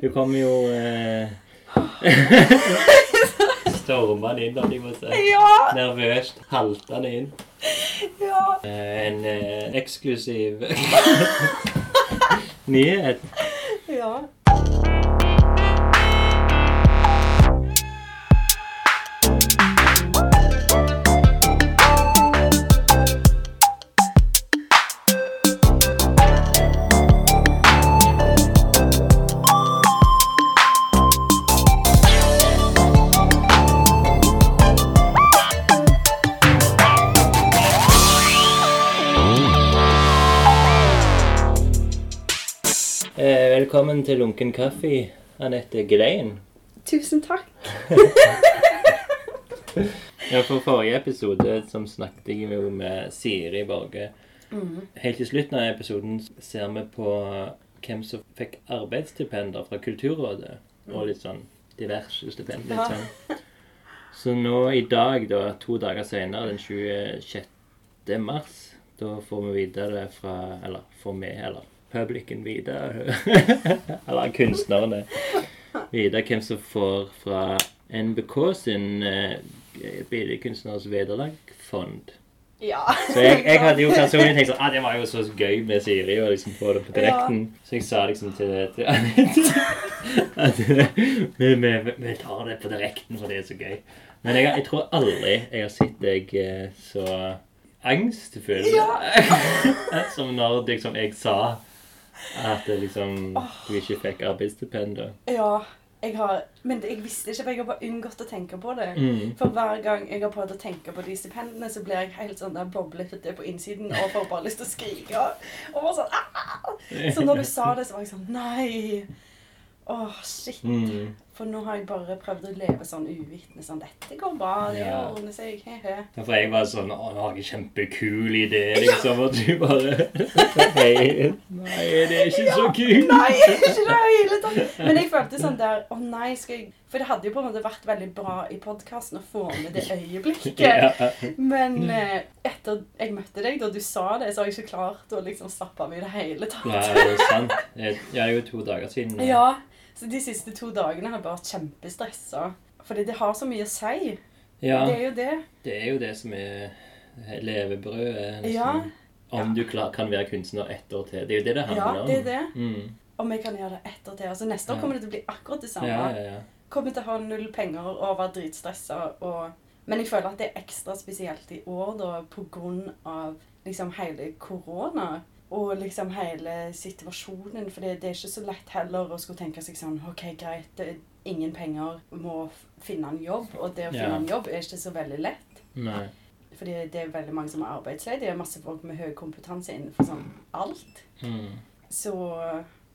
Du kommer jo eh, Stormende inn, da, jeg må si. Ja! Nervøst haltende inn. Ja. Eh, en eh, eksklusiv nyhet. ja. Velkommen til Lunken kaffe, Anette Glein. Tusen takk. Ja, For forrige episode som snakket jeg jo med Siri Borge. Helt til slutten av episoden ser vi på hvem som fikk arbeidsstipender fra Kulturrådet. Og litt sånn diverse stipend. litt sånn. Så nå i dag, da, to dager senere, den 26. mars, da får vi vite det fra Eller får vi, eller publiken vite Eller kunstnerne vite hvem som får fra NBK sin eh, billedkunstners vederlagsfond. Ja. Så jeg, jeg hadde jo personlig tenkt sånn ah, Det var jo så gøy med Siri å liksom få det på direkten. Så jeg sa liksom til, til at vi, vi, vi tar det på direkten, for det er så gøy. Men jeg, jeg tror aldri jeg har sett deg eh, så angstfull som når liksom, jeg sa at det liksom, du ikke fikk arbeidsstipend. ja. Jeg har, men jeg visste ikke, for jeg har bare unngått å tenke på det. Mm. For hver gang jeg har prøvd å tenke på de stipendene, så blir jeg helt sånn der boblete på innsiden og får bare lyst til å skrike. Og bare sånn, Aah! Så når du sa det, så var jeg sånn Nei! Åh, shit. Mm. For nå har jeg bare prøvd å leve sånn uvitende. Sånn Dette går bra, det Ja. ordner seg. He-he. Ja, For jeg var sånn Å, nå har jeg en kjempekul idé, liksom. Og du bare Hei. Nei, det er ikke så kult. Nei, ikke det hele tatt. Men jeg følte sånn der Å nei, skal jeg For det hadde jo på en måte vært veldig bra i podkasten å få med det øyeblikket. Ja. Men eh, etter jeg møtte deg, da du sa det, så har jeg ikke klart å liksom slappe av i det hele tatt. Nei, det er sant. Jeg det er jo to dager siden. Ja, så de siste to dagene har jeg bare vært kjempestressa. Fordi det har så mye å si. Ja, Det er jo det. det er jo det som er levebrødet. Liksom. Ja. Om du klar, kan være kunstner ett år til. Det er jo det det handler om. Ja, det er det. Mm. Om jeg kan gjøre det ett år til. Altså Neste år kommer det til å bli akkurat det samme. Ja, ja, ja. Kommer til å ha null penger og være dritstressa. Og... Men jeg føler at det er ekstra spesielt i år da, på grunn av liksom hele korona. Og liksom hele situasjonen. For det, det er ikke så lett heller å skulle tenke seg sånn OK, greit, det er ingen penger, må finne en jobb. Og det å finne yeah. en jobb er ikke så veldig lett. Nei. Fordi det er veldig mange som er arbeidsledige. Det er masse folk med høy kompetanse innenfor sånn alt. Mm. Så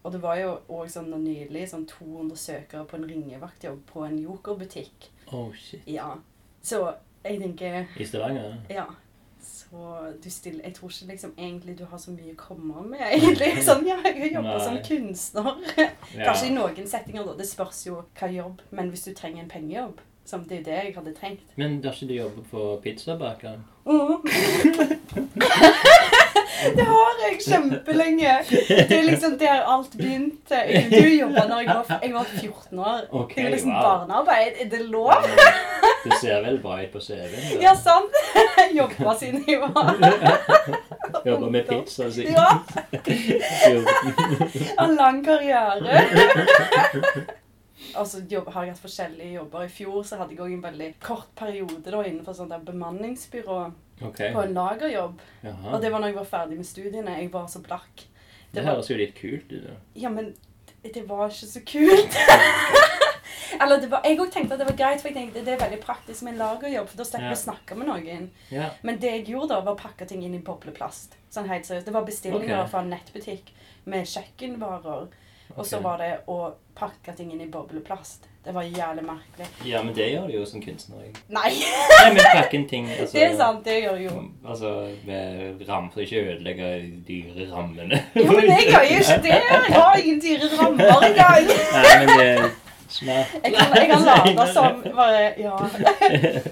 Og det var jo òg sånn nylig sånn 200 søkere på en ringevaktjobb på en jokerbutikk. Oh, shit. Ja. Så jeg tenker I Stavanger? Ja. Så du stiller Jeg tror ikke liksom egentlig du har så mye å komme med, egentlig. Sånn, ja, jeg jobber Nei. som kunstner. Ja. Kanskje i noen settinger, da. Det spørs jo hva jobb. Men hvis du trenger en pengejobb, som det er det jeg hadde trengt Men da ikke du jobber på pizzabakeren? Det har jeg kjempelenge. Det er liksom der alt begynte. Du jobba når jeg var, jeg var 14 år. Okay, det er liksom wow. barnearbeid. Er det lov? Du ser vel bra ut på CV-en? Ja, sant. Jobba siden jeg var Jobba med pizza siden Ja. 14. Har lang karriere. Og så har jeg hatt forskjellige jobber. I fjor så hadde jeg òg en veldig kort periode da, innenfor sånt der bemanningsbyrå Ok. på en lagerjobb. Jaha. Og det var når jeg var ferdig med studiene. Jeg var så blakk. Det var- høres jo litt kult ut. da. Ja, men det det var ikke så kult. Eller det var, Jeg òg tenkte at det var greit, for jeg tenkte det er veldig praktisk med en lagerjobb. For da slipper Ja. vi å snakke med noen. Ja. Men det jeg gjorde da, var å pakke ting inn i bobleplast. Sånn helt seriøst. Det var bestillinger okay. fra en nettbutikk med kjøkkenvarer. Og så var det å pakke ting inn i bobleplast. Det var jævlig merkelig. ja, men det gjør du jo som kunstner. jeg. Nei! Nei, men pakke inn ting altså, Det er sant, det gjør du jo. Altså med ram, for ikke å ødelegge de dyre rammene. Jo, men jeg gjør jo ikke det! Jeg har ingen dyre rammer engang! Nei, men det er smart. Jeg kan, jeg kan late som bare Ja.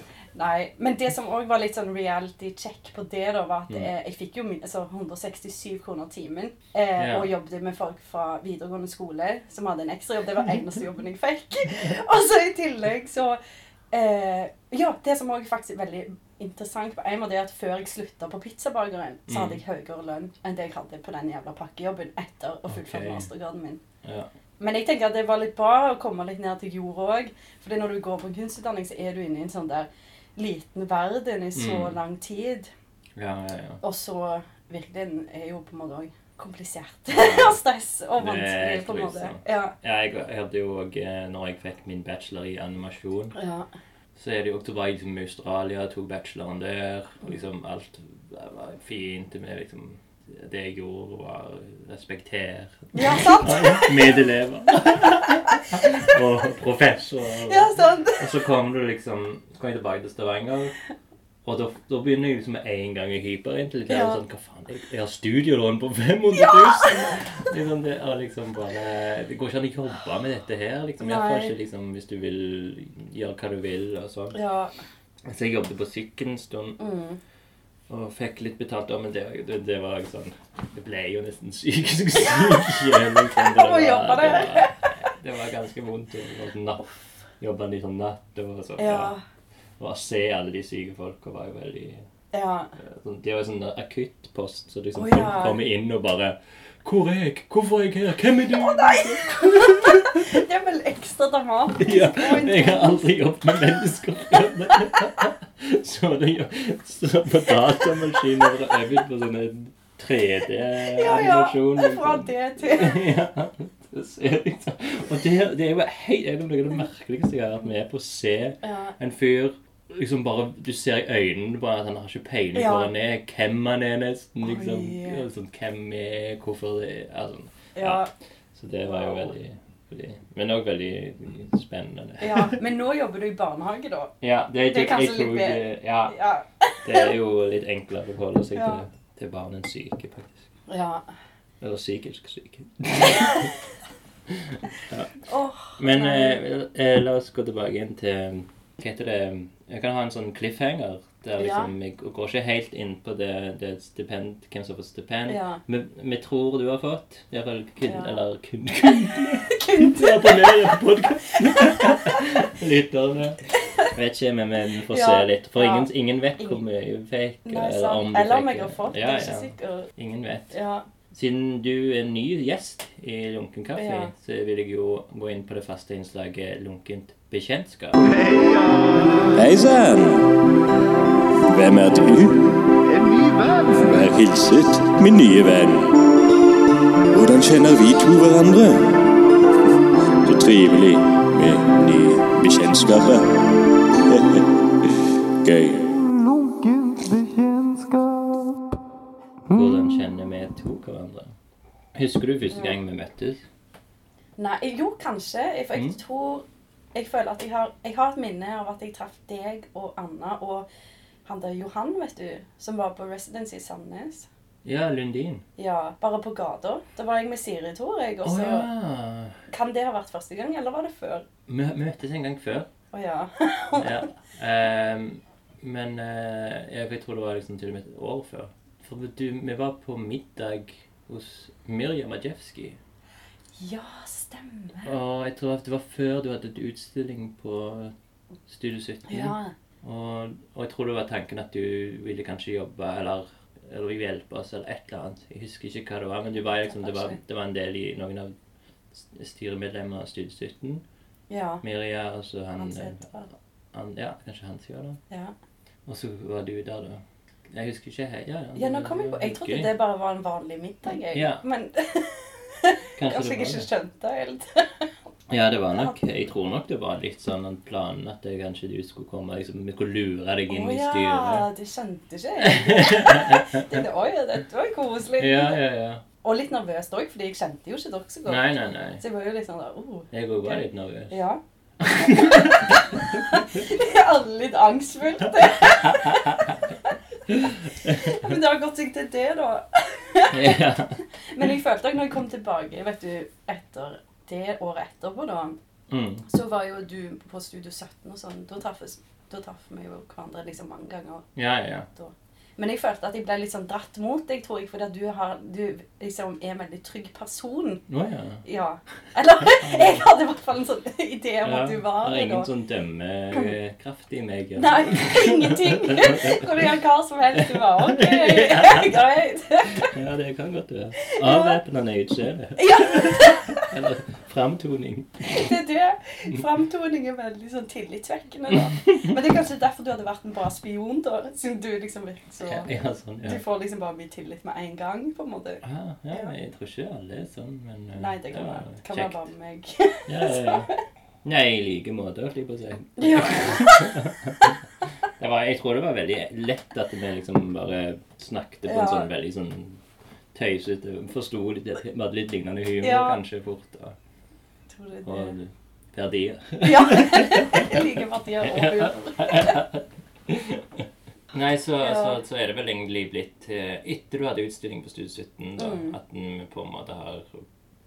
Nei. Men det som òg var litt sånn reality check på det, da, var at Mm. eh, jeg fikk jo altså 167 kroner timen. Eh, yeah. Og jobbet med folk fra videregående skole som hadde en ekstrajobb. Det var eneste jobben jeg fikk. og så i tillegg så eh, Ja, det som òg faktisk er veldig interessant på en måte, er at før jeg slutta på Pizzabakeren, så hadde Mm. jeg høyere lønn enn det jeg hadde på den jævla pakkejobben etter å fullføre okay. mastergraden min. Ja. Men jeg tenker at det var litt bra å komme litt ned til jorda òg. For når du går på kunstutdanning, så er du inne i en sånn der liten verden i så Mm. lang tid. Ja, ja, ja. Og så virkeligheten er jo på en måte òg komplisert. Og stress og vanskelig på en måte. Ja. Jeg, hørte hadde jo òg Når jeg fikk min bachelor i animasjon, ja. så er det jo også var jeg liksom i Australia, tok bacheloren der. og liksom Alt var fint med liksom Det jeg gjorde, var respektere Ja, sant? Medelever. og professor. Ja, sant? Og så kom du liksom kom jeg tilbake til Stavanger. Og da, da begynner jeg liksom med en gang jeg hyper inn til det. Ja. Sånn, hva faen, jeg, jeg har studielån på 500 000! Liksom, det, er liksom bare, det går ikke an å jobbe med dette her. liksom. I hvert ikke liksom, hvis du vil gjøre hva du vil. og sånn. Ja. Så jeg jobbet på sykkel en stund Mm. Og fikk litt betalt. Men det, det, det var sånn Jeg ble jo nesten psykisk syk syk Liksom. Det, jobbe det, var, det var ganske vondt. å jobbe sånn natt. Litt sånn natt. Og så, Ja. og se alle de syke folka var jo veldig Ja. sånn, Det var jo sånn akuttpost, så liksom folk ja. kommer inn og bare 'Hvor er jeg? Hvorfor er jeg her? Hvem er du?' Å nei! Det er vel ekstra dramatisk. Ja, jeg har aldri jobbet med mennesker før. Så det så på datamaskiner og øvd på sånne Ja, ja. 3D-animasjon. Fra det til ja, det. Og det, det er jo helt det er noe av det merkeligste jeg har vært med på å se Ja. en fyr liksom bare, Du ser i øynene på at han har ikke peiling Ja. hvor han er, hvem han er, nesten. liksom, Oi. sånn, Hvem er Hvorfor det er altså, Ja. Så det var jo veldig, veldig Men òg veldig spennende. ja. Men nå jobber du i barnehage, da. Ja, det, Det er kanskje litt det, ja, Ja. det er jo litt enklere å holde seg Ja. til, til barn enn syke, faktisk. ja. Eller psykisk syke. Åh, Men nei. eh, eh, la oss gå tilbake igjen til Hva heter det Jeg kan ha en sånn cliffhanger. Der liksom, Jeg går ikke helt inn på det, det stipend, hvem som får stipend. Ja. Vi, vi tror du har fått. I hvert fall kun, Ja. Eller kun, kun Du abonnerer på podkasten. Lytterne. Vet ikke, men vi får Ja. se litt. For Ja. ingen, ingen vet hvor mye vi fikk. Eller om vi du Eller om jeg har fått. Ja, ja. Ingen vet. Ja. Siden du er ny gjest i Lunken kaffe, Ja. så vil jeg jo gå inn på det faste innslaget Lunkent bekjentskap. Hei sann! Hvem er du? En ny venn. Vær hilset, min nye venn. Hvordan kjenner vi to hverandre? Så trivelig med nye bekjentskaper. Gøy. To hverandre? Husker du første gang vi møttes? Nei, jo, kanskje. For jeg Mm. tror Jeg føler at jeg har, jeg har et minne av at jeg traff deg og Anna og han der Johan, vet du, som var på Residency i Sandnes. Ja, Lundin. Ja, bare på gata. Da var jeg med Siri, tror jeg. Også. Oh, ja. Kan det ha vært første gang, eller var det før? Vi, møttes en gang før. Å ja. Ja. Um, men uh, jeg tror det var liksom til og med et år før. For du, vi var på middag hos Mirja Majewski. ja, stemmer. Og jeg tror at det var før du hadde et utstilling på Studio 17. Ja. Og, og jeg tror det var tanken at du ville kanskje jobbe eller, eller hjelpe oss eller et eller annet. Jeg husker ikke hva det var, men du var liksom, det, var, det var en del i noen av styremedlemmene av Studio 17. Ja. Mirja og så han, han, han Ja, kanskje Hans gjør det. Ja. Og så var du der, da. Jeg husker ikke helt. Ja, ja, ja, nå kom jeg på Jeg trodde det bare var en vanlig middag, jeg. Ja. Men Kanskje kanskje jeg ikke det. skjønte det helt. Ja, det var nok Jeg tror nok det var litt sånn en plan at det, kanskje du skulle komme liksom, Vi skulle lure deg inn oh, i ja, styret. det skjønte ikke jeg. Tenkte, Oi, dette var koselig. Ja, ja, ja. Og litt nervøs òg, fordi jeg kjente jo ikke dere så godt. Nei, nei, nei. Så jeg var jo litt sånn der oh, Jeg òg var litt nervøs. Ja. Alle litt angstfullt. Men det har gått seg til det, da. Ja. Men jeg følte at når jeg kom tilbake vet du, etter det året etterpå, da, Mm. så var jo du på Studio 17 og sånn. Da traff vi jo hverandre liksom mange ganger. Ja, ja, ja. da. Men jeg følte at jeg ble litt sånn dratt mot deg, tror jeg, fordi at du, har, du liksom er en veldig trygg person. Å ja. Ja. Eller jeg hadde i hvert fall en sånn idé om ja. at du var det Har ingen da. sånn dømmekraft i meg. ja. Nei, ingenting. Kan du gjøre hva som helst? Du var ok, greit. Ja, det kan godt være. Avvæpnende utseende. Ja, Eller framtoning. det er det. Framtoning er veldig sånn tillitsvekkende, da. Men det er kanskje derfor du hadde vært en bra spion, da. Siden du liksom virker så Ja, ja, sånn, Du får liksom bare mye tillit med en gang, på en måte. Ah, ja, jeg tror ikke alle er sånn, men uh, Nei, det kan var være, kan være bare meg. Ja, ja, ja. Nei, i like måte, holdt jeg på å si. Ja. Var, jeg tror det var veldig lett at vi liksom bare snakket på Ja. en sånn veldig sånn tøysete Forsto litt, vi hadde litt lignende humor Ja. kanskje fort, og, Tror det? og verdier. Ja. Like verdier og humor. Nei, så, Ja. så, så er det vel egentlig blitt eh, Etter du hadde utstilling på Studio 17, da, Mm. at den på en måte har,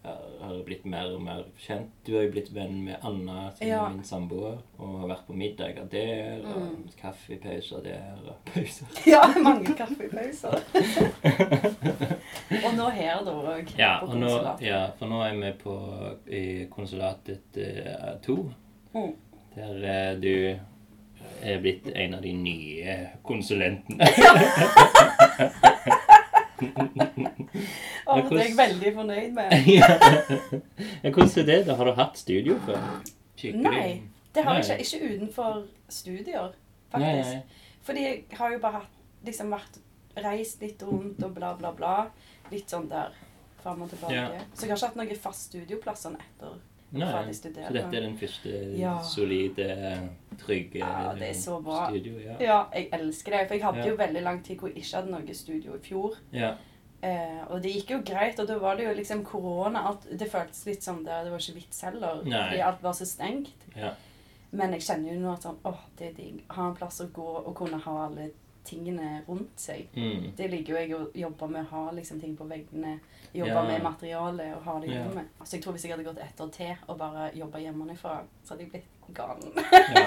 har, blitt mer og mer kjent. Du har jo blitt venn med Anna, som Ja. er min samboer, og har vært på middager der, og Mm. kaffepauser der, og pauser. Ja, mange kaffepauser. og nå her, da òg. Ja, på og nå, ja, for nå er vi på i konsulatet eh, 2, Mm. der uh, du er blitt en av de nye konsulentene. Og det er jeg veldig fornøyd med. ja. Ja, Hvordan er det? da? Har du hatt studio før? Skikkelig? Nei, det har jeg ikke. Ikke utenfor studier, Nei, faktisk. nei. Fordi jeg har jo bare hatt, liksom vært reist litt rundt og bla, bla, bla. Litt sånn der fram og tilbake. Ja. Så jeg har ikke hatt noen fast studioplass sånn etter. Nei. Ferdig studert, Så dette er den første Ja. solide, trygge Ja, det er så bra. studio? Ja. Ja, jeg elsker det. For jeg hadde Ja. jo veldig lang tid hvor jeg ikke hadde noe studio i fjor. ja. Eh, og det gikk jo greit, og da var det jo liksom korona. At det føltes litt som det, det var ikke vits heller. Nei. Fordi alt var så stengt. Ja. Men jeg kjenner jo nå at sånn, åh, det er digg. Ha en plass å gå og kunne ha alle tingene rundt seg. Mm. Det liker jo jeg å jobbe med. Ha liksom ting på veggene. Jobbe Ja. med materiale og ha det i Ja. Altså, jeg tror hvis jeg hadde gått ett år til og bare jobba hjemmefra, så hadde jeg blitt gal. ja.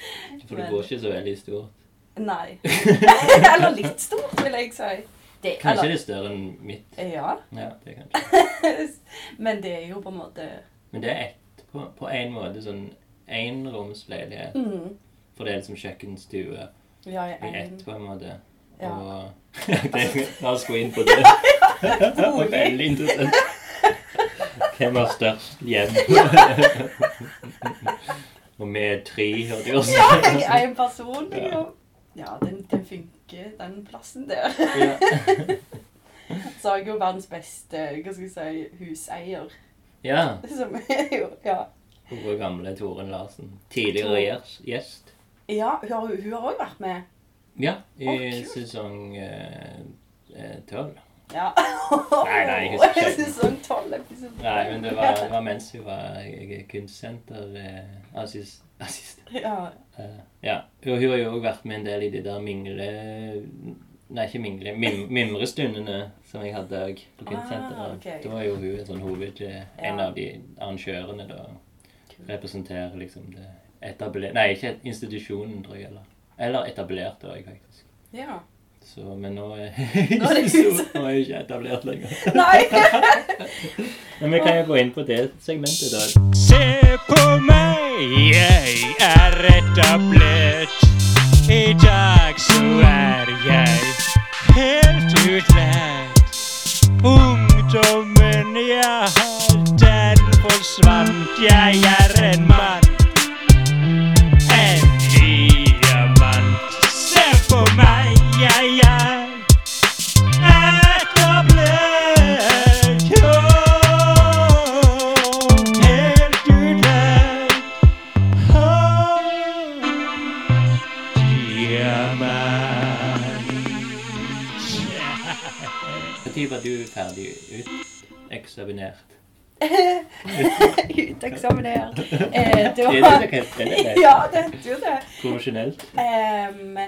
For det går ikke så veldig stort. Nei. Eller litt stort, vil jeg si. Det, Kanskje eller, det er større enn mitt. Ja. Ja, det er kanskje. Men det er jo på en måte Men det er ett på, på en måte sånn enromsleilighet. mm, For det er liksom kjøkkenstue Ja, i ett, på en måte. Ja. Og det, La oss gå inn på det. Det er veldig interessant. Hvem har størst hjem? Og vi er tre, hørte jeg også. Ja, i en person, Ja. liksom. Ja, den, den funker, den plassen der. Ja. Så har jeg jo verdens beste hva skal jeg si, huseier. ja. Som er jo Ja, Gode gamle Toren Larsen. Tidligere gjest- ja hun har hun òg vært med. Ja, i oh, sesong tolv. eh, 12. Ja. Nei, nei, jeg husker ikke. Sesong tolv episode. Nei, men det var, det var mens hun var kunstsenterassistent. eh, assist, assist. Ja. Eh, ja. Og hun har jo òg vært med en del i de der mingle... Nei, ikke mingle. Mim, mimrestundene som jeg hadde òg på kunstsenteret. Ah, okay. Da var jo hun en sånn hoved... Ja. En av de arrangørene da. Representerer liksom det etablerte Nei, ikke institusjonen, tror jeg. Eller, eller etablerte òg, faktisk. ja. Så, men nå er, Nå er så, nå er jeg ikke etablert lenger. Nei! Men vi kan jo gå inn på det segmentet, da. Se på meg, jeg er rett og etablert. I dag så er jeg helt utlært. Ungdommen jeg har, den forsvant. Jeg er en mann. Ferdig uteksaminert? Uteksaminert. Eh, det var? Ja, det heter jo det. Profesjonelt? Um,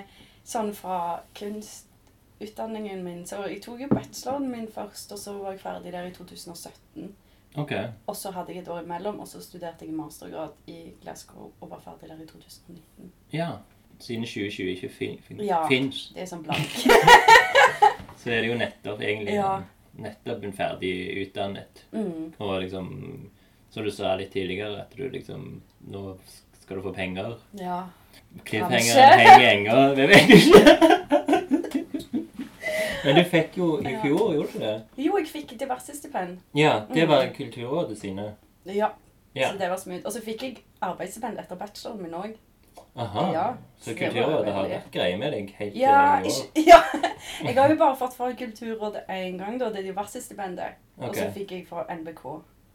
sånn fra kunstutdanningen min Så jeg tok jo bacheloren min først, og så var jeg ferdig der i 2017. Ok. Og så hadde jeg et år imellom, og så studerte jeg mastergrad i Glasgow og var ferdig der i 2019. Ja. siden 2020 ikke fin, fin, Ja. fins, Det er sånn blank. så er det jo nettopp egentlig Ja. Nettopp en ferdig utdannet. Mm. Og liksom, som du sa litt tidligere, at du liksom Nå skal du få penger. Ja. Cliffhangeren henger i enga. Vi vet ikke. Men du fikk jo i fjor, gjorde du det? Jo, jeg fikk diverse stipend. Ja, det Mm. var Kulturrådet sine. Ja. Ja. Så det var smooth. Og så fikk jeg arbeidsstipend etter bacheloren min òg. Aha. Ja, Så det Kulturrådet har vært greie med deg helt til Ja, i år? ja, jeg har jo bare fått fra Kulturrådet én gang, da. Det er diverse Okay. Og så fikk jeg fra NBK.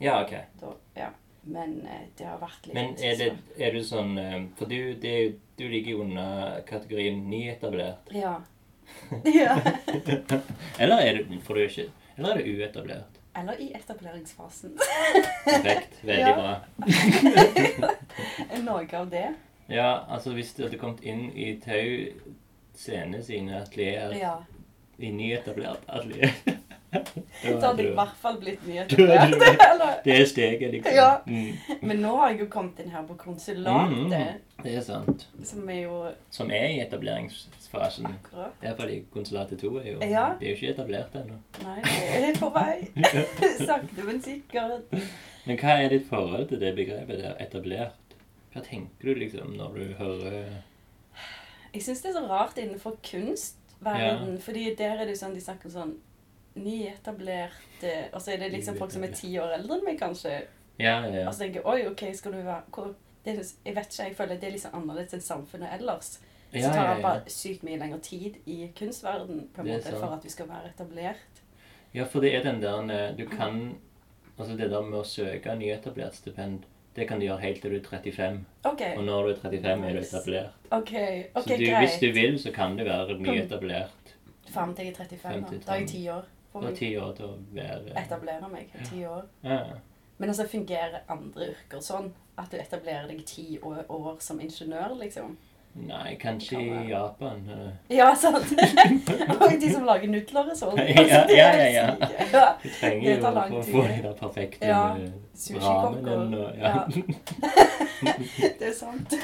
Ja, ok. Da, ja. Men eh, det har vært litt Men er, det, er du sånn eh, For du, det, du ligger jo under kategorien nyetablert. Ja. ja. Eller er du, for du er ikke Eller er du uetablert? Eller i etableringsfasen. Perfekt. Veldig bra. Noe av det. Ja, altså hvis du hadde kommet inn i Tau scene sine atelier Ja. i nyetablert atelier Så hadde jeg i hvert fall blitt nyetablert. Det er steget, liksom. Ja. Mm. Men nå har jeg jo kommet inn her på konsulatet, Mm, det er sant. som er jo Som er i etableringsfasen. akkurat Det er fordi konsulatet 2 er jo Ja. Det er jo ikke etablert ennå. Nei, det er på vei. Sakte, men sikkert. Men hva er ditt forhold til det begrepet der, etablert? Hva tenker du liksom når du hører Jeg syns det er så rart innenfor kunstverden, fordi der er det jo sånn de snakker sånn nyetablerte Og så er det liksom folk som er ti år eldre enn meg, kanskje. Ja, ja, ja. Og så tenker jeg oi, ok, skal du være hvor, det Jeg vet ikke, jeg føler det er liksom annerledes enn samfunnet ellers. Så Ja, tar det bare sykt mye lengre tid i kunstverden på en måte for at vi skal være etablert. ja, for det er den der eh, Du kan Altså det der med å søke nyetablert stipend, det kan du gjøre helt til du er 35. Okay. Og når du er 35, er du etablert. Okay. Okay, så du, hvis du vil, så kan du være mye etablert. Fram til jeg er 35. Da, da er jeg ti år. Da er ti år til å være etablere meg. Ti år. ja. Men altså fungerer andre yrker sånn? At du etablerer deg ti år, år som ingeniør, liksom? Nei, kanskje i. Japan. eh. Ja, sant. Og de som lager nudler og sånn. Ja, ja, ja, ja. Du trenger Det jo å få, de der perfekte Ja, eh, og Ja. Det er sant.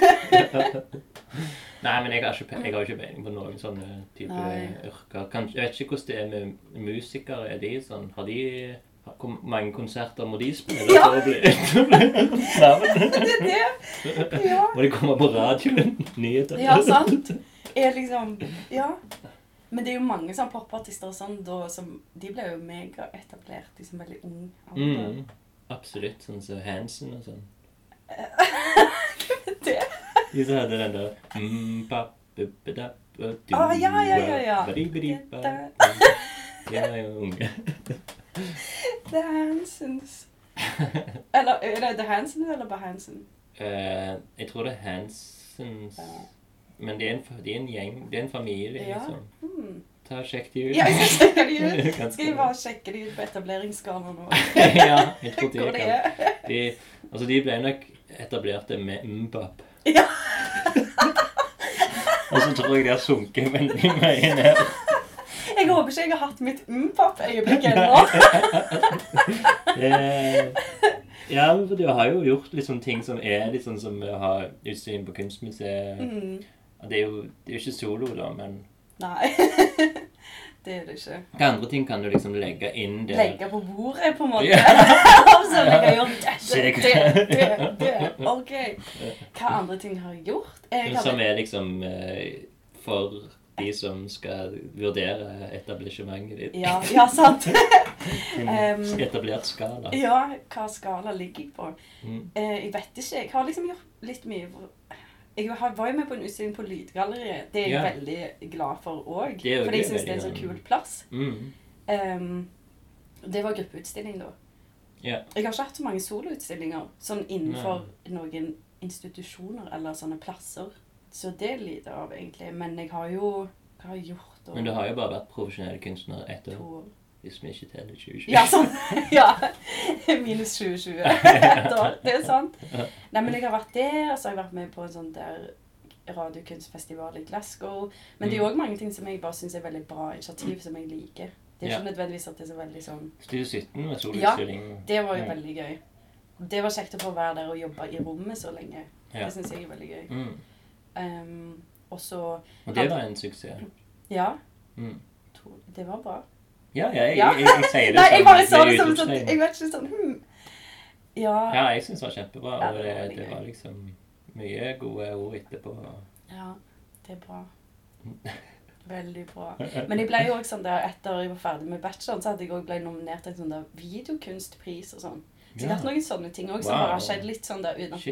Nei, men jeg har ikke, jeg har ikke peiling på noen sånne type Nei. yrker. Kanskje, jeg vet ikke hvordan det er med musikere. Er de sånn Har de Hvor mange konserter må de spille Ja. for å bli navn? Det det. Ja. Må de komme på radioen? Nyheter? Ja, sant. Er liksom Ja. Men det er jo mange sånn popartister og sånn da, som De ble jo megaetablert liksom veldig ung. Mm, absolutt. Sånn som Hansen og sånn. Det. De som hadde den der mm, pap, bup, da, du, ah, ja, ja, ja, ja. badi, badi, ba. ba. De er jo unge. The Hansons. Eller er det The Hansons eller Bahansen? Eh, jeg tror det er Hansens Men det er, en, det er en gjeng. Det er en familie, Ja. liksom. Hmm. Ta og Sjekk de ut. Ja, jeg skal sjekke de ut. Skal jeg bare sjekke de ut på etableringsskala nå? ja, jeg tror de Hvor det kan. De, altså, de ble nok etablerte med mbap. Ja. og så tror jeg de har sunket veldig mye ned. Jeg håper ikke jeg har hatt mitt mm-pop-øyeblikk ennå. Eh, ja, for du har jo gjort liksom ting som er litt sånn som å ha utstilling på Kunstmuseet. Mm. Det er jo det er jo ikke solo, da, men Nei. Det er det ikke. hva andre ting kan du liksom legge inn der? Legge på bordet, på en måte. som jeg har gjort det, det, det, det. Ok. Hva andre ting har jeg gjort? Jeg Som er liksom eh, for de som skal vurdere etablissementet ditt. ja, ja, sant. um, etablert skala. Ja, hva skala ligger jeg på? Mm. Uh, jeg vet ikke. Jeg har liksom gjort litt mye Jeg var jo med på en utstilling på Lydgalleriet. Det er jeg Ja. veldig glad for òg. Fordi jeg syns det er en så kul plass. Mm. Um, det var gruppeutstilling, da. Ja. Jeg har ikke hatt så mange soloutstillinger sånn innenfor noen institusjoner eller sånne plasser. Så det lider av, egentlig. Men jeg har jo Hva har jeg gjort da? Men du har jo bare vært profesjonell kunstner ett år, to hvis vi ikke teller 2020. Ja, sånn. Ja. Minus 2020 Ett år. Det er sant. Nei, men jeg har vært der, og så har jeg vært med på en sånn der radiokunstfestival i Glasgow. Men det er jo Mm. òg mange ting som jeg bare syns er veldig bra initiativ, som jeg liker. Det er Ja. nødvendigvis at det er så veldig sånn Studio 17 med solutstilling. Ja, Det var jo Mm. veldig gøy. Det var kjekt å få være der og jobbe i rommet så lenge. Det syns jeg er veldig gøy. Mm. Um, Og så Og det var en suksess. Ja. Mm. to- Det var bra. Ja, ja, jeg, jeg, jeg, jeg, sier det Nei, jeg bare sa det som sånn. Jeg vet ikke sånn hmm. Ja. Ja, jeg syns det var kjempebra. Ja, Og det det, var veldig det gøy. var liksom mye gode ord etterpå. Ja, det er bra. Veldig bra. Men jeg ble jo også sånn der, etter jeg var ferdig med bacheloren, så hadde jeg også ble nominert til en sånn der videokunstpris og sånn. Har hatt noen sånne ting òg som Wow. bare har skjedd litt sånn der uten at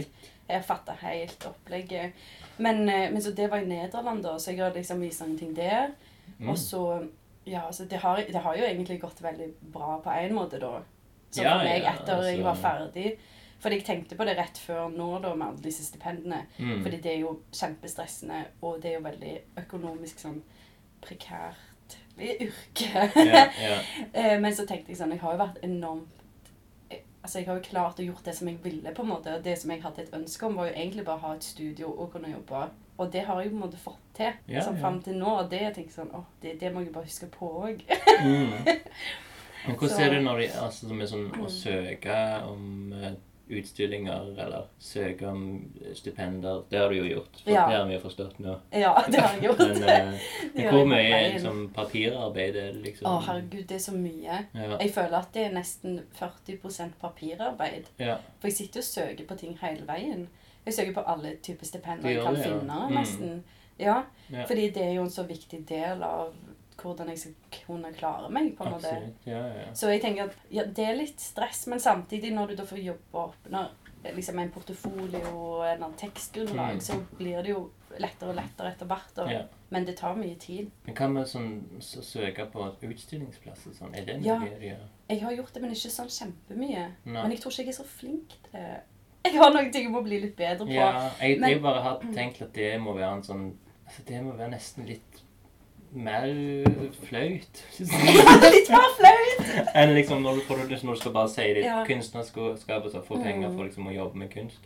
jeg fatta helt opplegget. Men, eh, men så det var i Nederland, da, så jeg har liksom vist noen ting der. Mm. Og så Ja, altså det har, det har jo egentlig gått veldig bra på en måte, da. Så Ja, for meg, ja, etter jeg var altså- ferdig Fordi jeg tenkte på det rett før nå, da, med alle disse stipendene. Mm. Fordi det er jo kjempestressende, og det er jo veldig økonomisk sånn prekært yrke. Yeah. Eh, Men så tenkte jeg sånn, jeg har jo vært enormt Altså, jeg har jo klart å gjort det som jeg ville, på en måte. Og det som jeg hadde et ønske om, var jo egentlig bare å ha et studio og kunne jobbe. Og det har jeg på en måte fått til Ja, sånn ja. fram til nå. Og det jeg tenker sånn, åh, det, det må jeg bare huske på òg. Mm. Men hvordan Så- er det når de, altså, med sånn å søke om eh, utstillinger, eller søke om stipender? Det har du jo gjort. For Ja. Det har vi jo forstått nå. ja, det har jeg gjort. Men, eh, men hvor mye liksom, papirarbeid er det liksom? Å, herregud, det er så mye. Ja. Jeg føler at det er nesten 40 papirarbeid. ja. For jeg sitter og søker på ting hele veien. Jeg søker på alle typer stipender jeg kan det, finne, Mm. nesten. Ja, Ja. fordi det er jo en så viktig del av hvordan jeg skal kunne klare meg, på en måte. Ja, ja. Så jeg tenker at ja, det er litt stress, men samtidig når du da får jobbe opp når, liksom en portefolio eller tekstgrunnlag, Mm. så blir det jo lettere og lettere etter hvert. Og. Men det tar mye tid. Men hva med sånn så søke på utstillingsplasser sånn? Er det noe Ja. de gjør? Jeg har gjort det, men ikke sånn kjempemye. No. Men jeg tror ikke jeg er så flink til det. Jeg har noen ting jeg må bli litt bedre på. Ja, jeg, Men- jeg bare har tenkt at det må være en sånn altså Det må være nesten litt mer flaut. litt mer flaut! Enn liksom når du, får, det- når du skal bare si ditt Ja. kunstnerskapet og få penger Mm. for liksom å jobbe med kunst.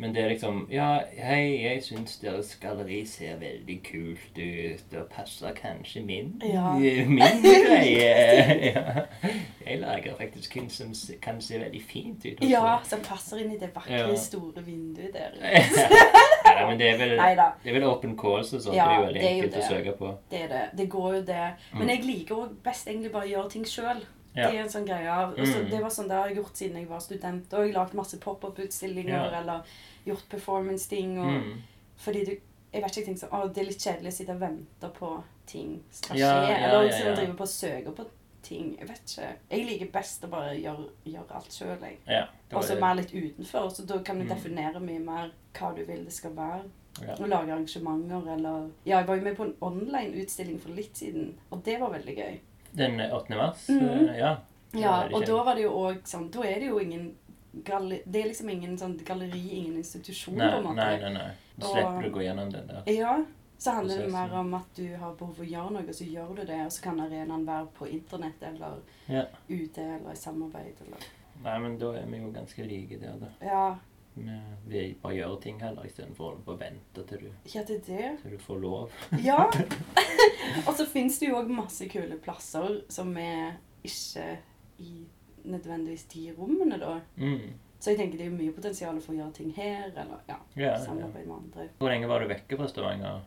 Men det er liksom Ja, hei, jeg syns deres galleri ser veldig kult ut, og passer kanskje min Ja. min greie. ja. Jeg lager faktisk kunst som kan se veldig fint ut. også. Ja, som passer inn i det vakre, Ja. store vinduet der. ja, men det er vel Neida. det er vel open calls og sånt. Ja, det er jo veldig det enkelt å det. søke på. Det er det. Det går jo det. Men jeg liker òg best egentlig bare å gjøre ting sjøl. Ja. Det er en sånn greie av og Mm. Det var sånn det har jeg gjort siden jeg var student. Og jeg har lagd masse pop-up-utstillinger Ja. eller gjort performance-ting. Mm. Fordi du jeg vet ikke, jeg tenker sånn, å, Det er litt kjedelig å sitte og vente på ting skal skje. Ja, ja, eller ja, liksom ja. drive på og søke på ting. Jeg vet ikke. Jeg liker best å bare gjøre, gjøre alt sjøl. Ja. Og så mer litt utenfor. Så da kan du Mm. definere mye mer hva du vil det skal være. Ja. Og lage arrangementer eller Ja, jeg var jo med på en online-utstilling for litt siden, og det var veldig gøy. Den 8. mars? Mhm. eh, Ja. Ja, og da var det jo òg sånn Da er det jo ingen galleri, Det er liksom ingen sånn galleri, ingen institusjon, Nei, på en måte. nei, nei. nei. Da slipper du å gå gjennom den der. Ja. Så handler det mer om at du har behov for å gjøre noe, så gjør du det. Og så kan arenaen være på internett eller Ja. ute eller i samarbeid eller Nei, men da er vi jo ganske like der, da. Ja, Vi, vi bare gjør ting heller istedenfor å holde på å vente til du, ja det det. til du får lov. Ja. og så fins det jo òg masse kule plasser som er ikke i nødvendigvis de rommene, da. Mm. Så jeg tenker det er mye potensial for å gjøre ting her, eller ja, Ja, ja. samarbeid med andre. Hvor lenge var du vekke fra Stavanger?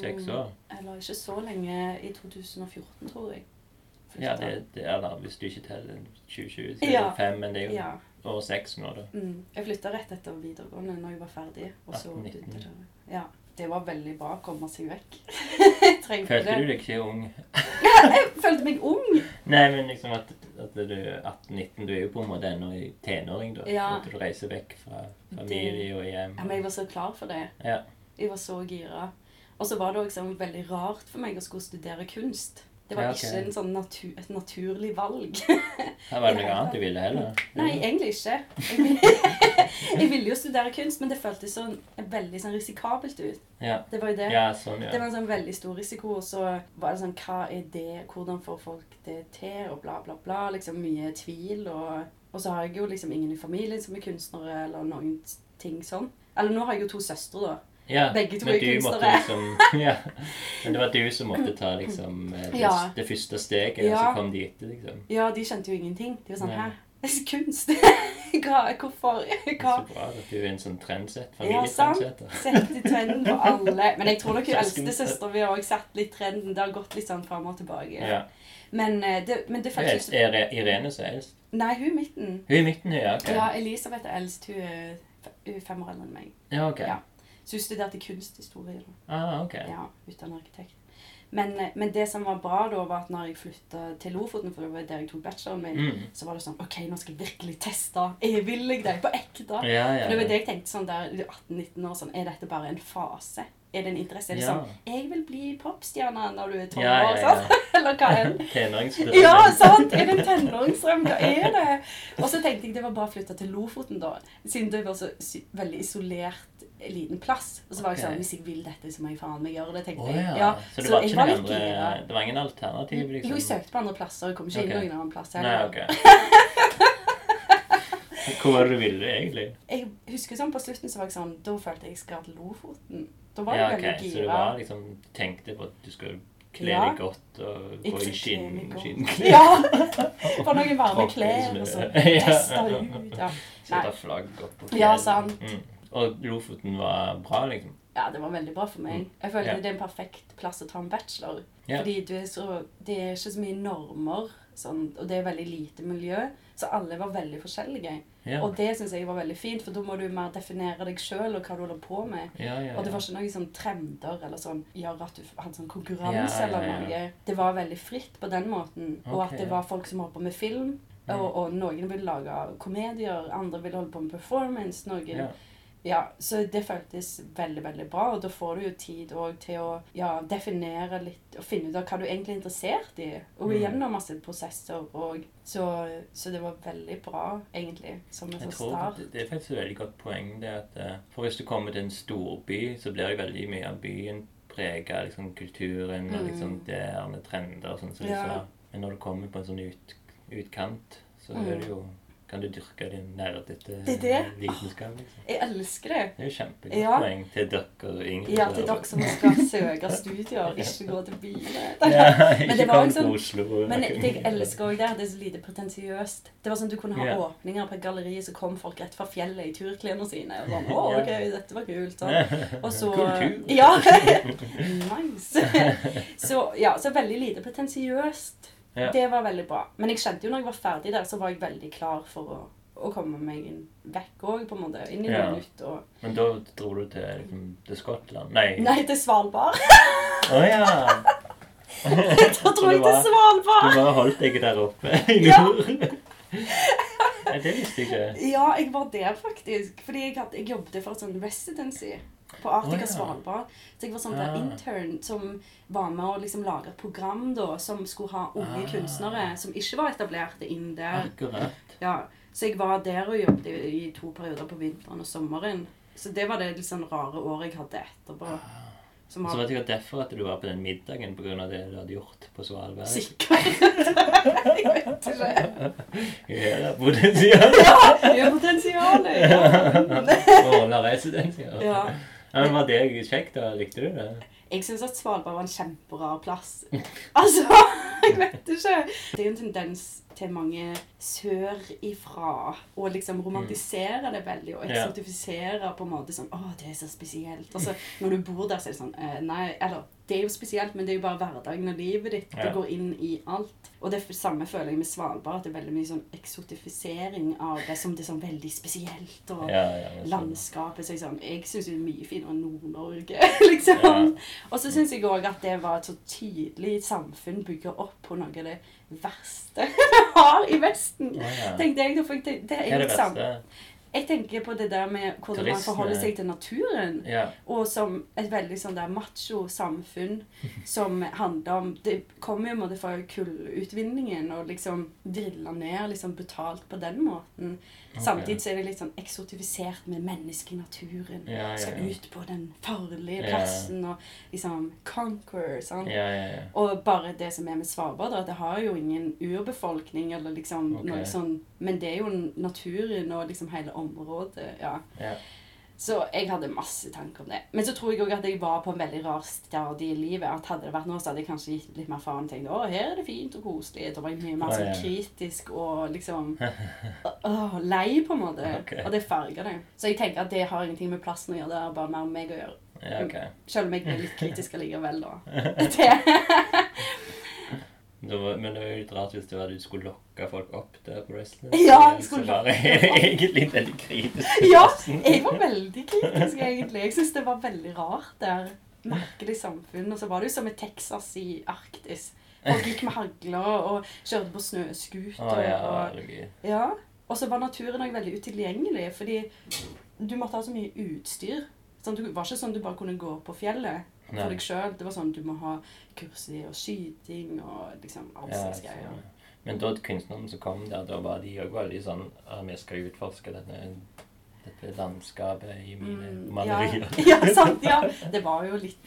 Seks Mm, år? Eller ikke så lenge. I 2014, tror jeg. Ja, det, det da, hvis du ikke teller 2020, så er Ja. det fem, men det er jo Ja. over seks nå, da. Mm. Jeg flytta rett etter videregående når jeg var ferdig. Og så 18-19. begynte det. Ja. Det var veldig bra å komme seg vekk. Følte det. du deg ikke ung? Jeg følte meg ung. Nei, men liksom at, at du er 18-19, du er jo på en måte ennå tenåring, da. Ja. At du reiser vekk fra familie og hjem. Ja, men jeg var så klar for det. Ja. Jeg var så gira. Og så var det også veldig rart for meg å skulle studere kunst. Det var Ja, okay. ikke en sånn natur, et naturlig valg. det var det noe annet du ville heller? Nei, egentlig ikke. Jeg ville, jeg ville jo studere kunst, men det føltes sånn veldig sånn risikabelt ut. Ja. Det var jo det. Ja, sånn, Det var en sånn veldig stor risiko, og så var det sånn Hva er det? Hvordan får folk det til? Og bla, bla, bla. Liksom mye tvil. Og, og så har jeg jo liksom ingen i familien som er kunstnere, eller noen ting sånn. Eller nå har jeg jo to søstre, da. Ja. Begge to men er du måtte kunstnere. liksom ja. Men det var du som måtte ta liksom eh, det, Ja. det første steget, og Ja. så kom de etter, liksom. Ja, de skjønte jo ingenting. De var sånn Hæ? Det er kunst! hva, hvorfor Det er hva, så bra at du er en sånn trendset, Ja, sant. Sette trenden på alle. Men jeg tror nok hun Søsken. eldste søster vi har også satt litt trenden. Det har gått litt sånn fram og tilbake. Ja. Men, eh, det, men det er faktisk eldst. Er Irene er eldst? Nei, hun er midten. Hun er midten, ja. ok. Ja, Elisabeth er eldst. Hun er hun er fem år eldre enn meg. Ja, ok. Ja. Så hun studerte kunsthistorie. da. Ah, okay. Ja, utdannet arkitekt. Men, eh, men det som var bra da, var at når jeg flytta til Lofoten, for det var der jeg tok bacheloren min, Mm. så var det sånn OK, nå skal jeg virkelig teste. Er vil jeg deg på ekte? Ja, For ja, det var det jeg tenkte sånn der 18-19 år. sånn, Er dette bare en fase? Er det en interesse? Er det Ja. sånn Jeg vil bli popstjerne når du er tolv Ja, år, ja, ja. sant? Eller hva det? Tenåringsdrøm. Ja, sant! Er det en tenåringsdrøm? Hva er det? Og så tenkte jeg det var bra å flytte til Lofoten, da. Siden det var så veldig isolert liten plass. Og så var jeg sånn Hvis jeg vil dette, så må jeg faen meg gjøre det. tenkte Å jeg. ja. Så det var jeg ikke var noen andre. Det var ingen alternativ, liksom? Jo, jeg søkte på andre plasser. Jeg kom ikke inn Ok. noen annen plass. Heller. ok. Hvor var det du ville, egentlig? Jeg husker sånn på slutten så var jeg sånn Da følte jeg jeg skal til Lofoten. Da var Ja, jeg veldig gira. Så du var liksom tenkte på at du skulle kle Ja. deg godt og gå i skinn, skinnklær? Ja! Få noen varme klær, og så teste ut. Ja. Sette flagg opp på Ja, sant. Mm. Og Lofoten var bra, liksom? ja, det var veldig bra for meg. Jeg følte yeah. det er en perfekt plass å ta en bachelor. Yeah. Fordi du er så, det er ikke så mye normer, sånn, og det er veldig lite miljø. Så alle var veldig forskjellige. Yeah. Og det syns jeg var veldig fint, for da må du mer definere deg sjøl og hva du holder på med. Og det var ikke noen sånn trender eller sånn gjør at du hadde sånn konkurranse eller noe. Det var veldig fritt på den måten. Og at det var folk som holdt på med film. Mm. Og, og noen ville lage komedier, andre ville holde på med performance. Noen Ja. så det føltes veldig, veldig bra, og da får du jo tid til å ja, definere litt og finne ut av hva du egentlig er interessert i. Og gjennom masse prosesser òg. så, så det var veldig bra, egentlig, som en sånn start. det, det er faktisk et veldig godt poeng. det at eh, For hvis du kommer til en storby, så blir det veldig mye av byen prega av liksom, kulturen og Mm. liksom det er med trender og sånn Så Ja. Men når du kommer på en sånn ut, utkant, så Mm. er det jo kan du dyrke din nerdete Det er vitenskap. liksom. Jeg elsker det. Det er jo kjempegodt Ja. poeng til dere yngre. Ja, til dere som skal søke studier, ikke gå til bilen. Ja, Men det var sånn- Oslo. Men det jeg elsker også der, det er så lite pretensiøst. Det var sånn Du kunne ha Ja. åpninger på et galleri, så kom folk rett fra fjellet i turklærne sine. Og sånn, å, ok, dette var kult. Sånn. Og så. Ja. nice. Så ja, så veldig lite pretensiøst. Ja. Det var veldig bra. Men jeg kjente jo når jeg var ferdig der, så var jeg veldig klar for å, å komme meg vekk òg, på en måte. Inn i Ja. nytt. Og... Men da dro du til, liksom, til Skottland? Nei. Nei, til Svalbard. Å ja! Da dro jeg til Svalbard. Du bare holdt deg der oppe i Ja. nord? Nei, det visste jeg ikke. Ja, jeg var der faktisk. Fordi jeg, hadde, jeg jobbet for et sånn residency på ja. Svalbard. Så jeg var sånn der Ah. intern som var med å liksom lage et program da, som skulle ha unge Ah. kunstnere som ikke var etablerte inn der. Akkurat. Ja, så jeg var der og jobbet i, i to perioder på vinteren og sommeren. Så det var det sånn rare året jeg hadde etterpå. Som Så var det sikkert derfor at du var på den middagen pga. det du hadde gjort på Svalbard. sikkert. jeg vet ikke. Ja, det er potensial. Ja, potensialet. Ja. Ordna residensier. ja. Ja, men Var det kjekt? da? Likte du det? Jeg syns at Svalbard var en kjemperar plass. Altså, jeg vet ikke. Det er jo en tendens til mange sør ifra å liksom romantisere det veldig og eksotifisere på en måte sånn Å, det er så spesielt. Altså, når du bor der, så er det sånn eh, Nei, eller det er jo spesielt, men det er jo bare hverdagen og livet ditt. Det Ja. går inn i alt. Og det samme føler jeg med Svalbard, at det er veldig mye sånn eksotifisering av det som det er sånn veldig spesielt. og Ja, ja. landskapet. Så jeg, sånn, jeg syns det er mye finere enn Nord-Norge. liksom. Og så syns jeg òg at det var et så tydelig samfunn bygger opp på noe av det verste vi har i Vesten. Tenkte jeg, da, for det, det er er det verste? Jeg tenker på det der med hvordan man forholder seg til naturen. Ja. Og som et veldig sånn der macho samfunn som handler om Det kommer jo måte fra kullutvinningen og liksom drilla ned liksom betalt på den måten. Samtidig så er det litt sånn eksotifisert med mennesket i naturen. Ja, ja, Skal ut på den farlige Ja. plassen og liksom conquer. sant? Ja, ja, ja. Og bare det som er med Svalbard, at det har jo ingen urbefolkning eller liksom okay. noe sånn Men det er jo naturen og liksom hele området, ja. Så jeg hadde masse tanker om det. Men så tror jeg òg at jeg var på en veldig rar stadie i livet. At hadde det vært nå, så hadde jeg kanskje gitt litt mer faen. Tenkt å, her er det fint og koselig. Da var jeg mye mer sånn kritisk og liksom åh, lei, på en måte. Okay. Og det farger det. Så jeg tenker at det har ingenting med plassen å gjøre. Det er bare mer meg å gjøre. Ja, okay. Selv om jeg blir litt kritisk allikevel, da. Var- men det var jo litt rart hvis det var at du skulle lokke folk opp der på wrestling. Ja, jeg skulle det egentlig veldig kritisk. Ja, jeg var veldig kritisk, egentlig. Jeg syns det var veldig rart der. Merkelig samfunn. Og så var det jo som i Texas i Arktis. Folk gikk med hagler og kjørte på snøscooter. Ah, ja, og, ja. og så var naturen òg veldig utilgjengelig, fordi du måtte ha så mye utstyr. Sånn, det var ikke sånn du bare kunne gå på fjellet for Nei. deg sjøl. Det var sånn du må ha kurs i og skyting og liksom all Ja, slags så- greier. Men da kunstnerne som kom der, da var de òg veldig sånn ja, Vi skal utforske denne, dette landskapet i mine Mm, malerier. Ja, ja, sant. Ja. Det var jo litt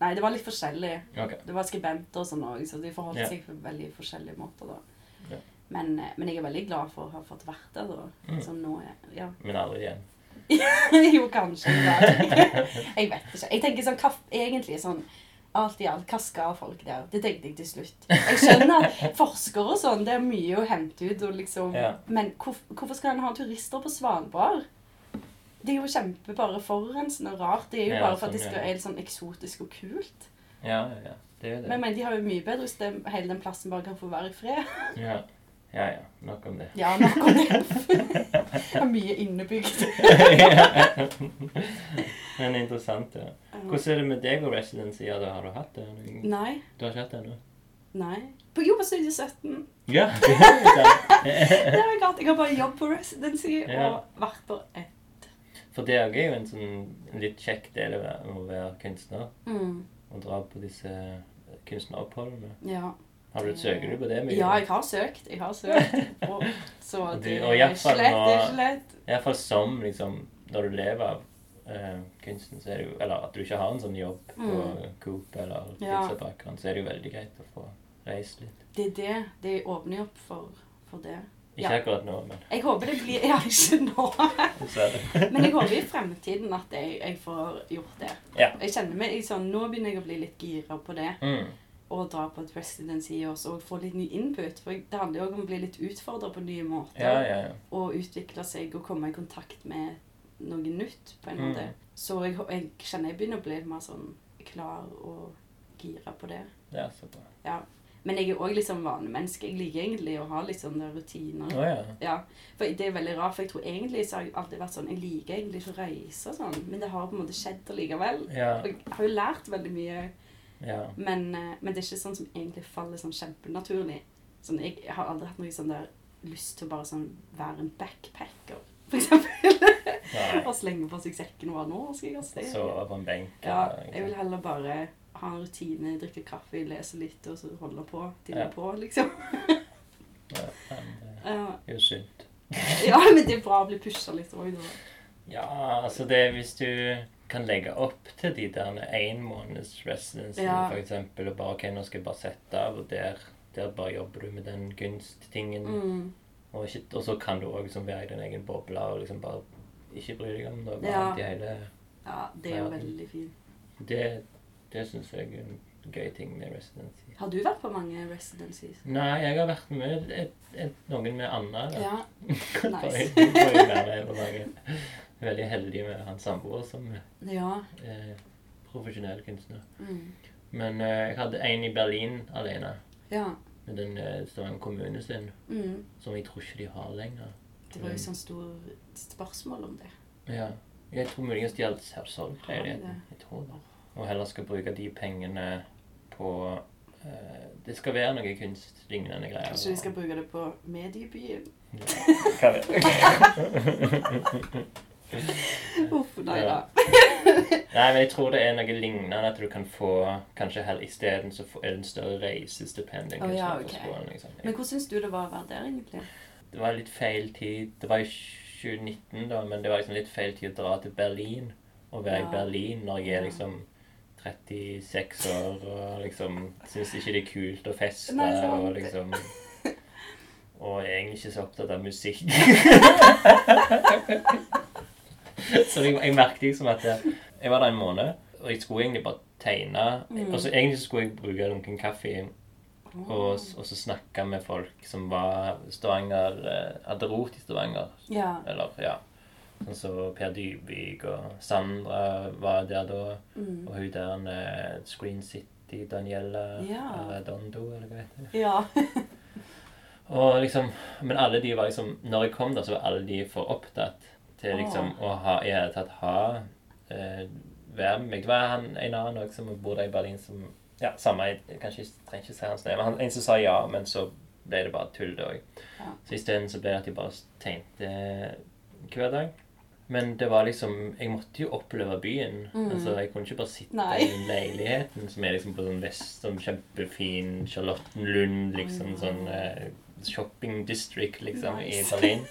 Nei, det var litt forskjellig. Okay. Det var skribenter og sånn òg, så de forholdt Ja. seg på veldig forskjellige måter. da. Ja. Men, eh, men jeg er veldig glad for å ha fått vært der, da. Mm. Som nå Ja. Men aldri igjen. jo, kanskje. jeg vet ikke. Jeg tenker sånn, hva, egentlig sånn Alt i alt, hva skal folk der? Det tenkte jeg til slutt. Jeg skjønner at forskere og sånn, det er mye å hente ut, og liksom, Ja. men hvor, hvorfor skal en ha turister på Svalbard? Det er jo kjempe bare forurensende og rart. Det er jo Ja, bare for at det skal være litt sånn eksotisk og kult. Ja, ja, ja. Det er det. Men mener, de har jo mye bedre hvis hele den plassen bare kan få være i fred. Ja, ja. ja. Nok om det. Ja, nok om det. Det er mye innebygd. Men interessant, ja. Hvordan er det med deg og residency? Ja, har du hatt det? Nei. Du har ikke hatt det ennå? Nei. På jobb på Studie 17. Ja. det er sant. Det. Jeg har bare jobb på residency Ja. og vært på ett. For det er jo en sånn litt kjekk del av å være kunstner. Mm. Å dra på disse kunstneroppholdene. Ja. Har du, søker du på det mye? ja, jeg har søkt. Jeg har søkt. Og, så du- det og i er ikke fall lett. Det er ikke lett. Iallfall som liksom Når du lever av uh, kunsten, så er det jo Eller at du ikke har en sånn jobb på Coop eller pizzabakeren, Ja. så er det jo veldig greit å få reist litt. Det er det. Det åpner opp for, for det. Ikke Ja. akkurat nå, men Jeg håper det blir Ja, ikke nå. Men jeg håper i fremtiden at jeg, jeg får gjort det. Ja. Jeg kjenner meg jeg, sånn, Nå begynner jeg å bli litt gira på det. Mm. Og dra på et residency også, og få litt ny input. For det handler jo om å bli litt utfordra på nye måter. Ja, ja, ja. Og utvikle seg og komme i kontakt med noe nytt, på en Mm. måte. Så jeg, jeg kjenner jeg begynner å bli mer sånn klar og gira på det. Er så bra. Ja. Men jeg er òg litt sånn vanemenneske. Jeg liker egentlig å ha litt sånne rutiner. Oh, ja. Ja, for det er veldig rart, for jeg tror egentlig så har jeg alltid vært sånn Jeg liker egentlig ikke å reise og sånn, men det har på en måte skjedd allikevel. Ja. Og jeg har jo lært veldig mye, ja. men, eh, men det er ikke sånn som egentlig faller sånn kjempenaturlig. Sånn, jeg har aldri hatt noe sånn der lyst til å bare sånn være en backpacker, for eksempel. Og slenge på seg sekken og bare Nå skal jeg av sted. Sove på en benk. Ja, jeg vil heller bare ha en rutine, drikke kaffe, lese litt og så holde på til Ja. på, liksom. Ja, men det er jo sunt. ja, men det er bra å bli pusha litt òg, da. Ja, altså det hvis du kan legge opp til de der en måneds residency, Ja. eksempel, og bare, ok, nå skal jeg bare sette av, og der, der bare jobber du med den kunsttingen, Mm. og, ikke, og så kan du også liksom være i din egen boble, og liksom bare ikke bry deg om noe Ja. annet i hele Ja, det er jo veldig fint. Det, det synes jeg er en gøy ting med residency. Har du vært på mange residencies? Nei, jeg har vært med et, et, noen med Anna. da. Ja. Bare- Nice. Veldig heldig med hans samboer som Ja. eh, profesjonell kunstner. Mm. Men eh, jeg hadde en i Berlin alene. Ja. Med den Stavanger kommune sin, Mm. som jeg tror ikke de har lenger. Det var jo sånn stort spørsmål om det. Ja. Jeg tror muligens de har solgt leiligheten. det? Jeg tror det. Og heller skal bruke de pengene på eh, Det skal være noe kunstlignende greier. Så vi skal bruke det på mediebyen? Hva vet jeg. Uff, nei da. Nei, men jeg tror det er noe lignende. At du kan få Kanskje heller isteden så er det en større reisestipend. Oh, ja, okay. ok. liksom. Men hvordan syns du det var å være der, egentlig? Det var litt feil tid. Det var i 2019, da, men det var liksom litt feil tid å dra til Berlin. Og være Ja. i Berlin når jeg er liksom 36 år og liksom syns ikke det er kult å feste Nei, og liksom Og er egentlig ikke så opptatt av musikk. så jeg, jeg merket liksom at jeg, jeg var der en måned, og jeg skulle egentlig bare tegne. Mm. Og så egentlig så skulle jeg bruke lunken kaffe og, og så snakke med folk som var Stavanger eh, Hadde rot i Stavanger. Ja. Eller, ja. Sånn som Per Dybvik og Sandra var der da. Mm. Og hun der eh, Screen City, Daniela Ja. Redondo, eller hva heter det. Ja. Og liksom, men alle de var liksom Når jeg kom der, så var alle de for opptatt til liksom å ha i hele tatt ha eh, Være med meg. Det var han, en annen også som bor der i Berlin som Ja, samme jeg Kanskje jeg trenger ikke si hans navn. men han- En som sa ja, men så ble det bare tull, det òg. Ja. Så isteden så ble det at jeg bare tegnte hver dag. Men det var liksom Jeg måtte jo oppleve byen. Mm. Altså, Jeg kunne ikke bare sitte Nei. i leiligheten som er liksom på sånn vest, sånn kjempefin Charlottenlund, liksom sånn eh, shopping district, liksom, Nice. i Berlin.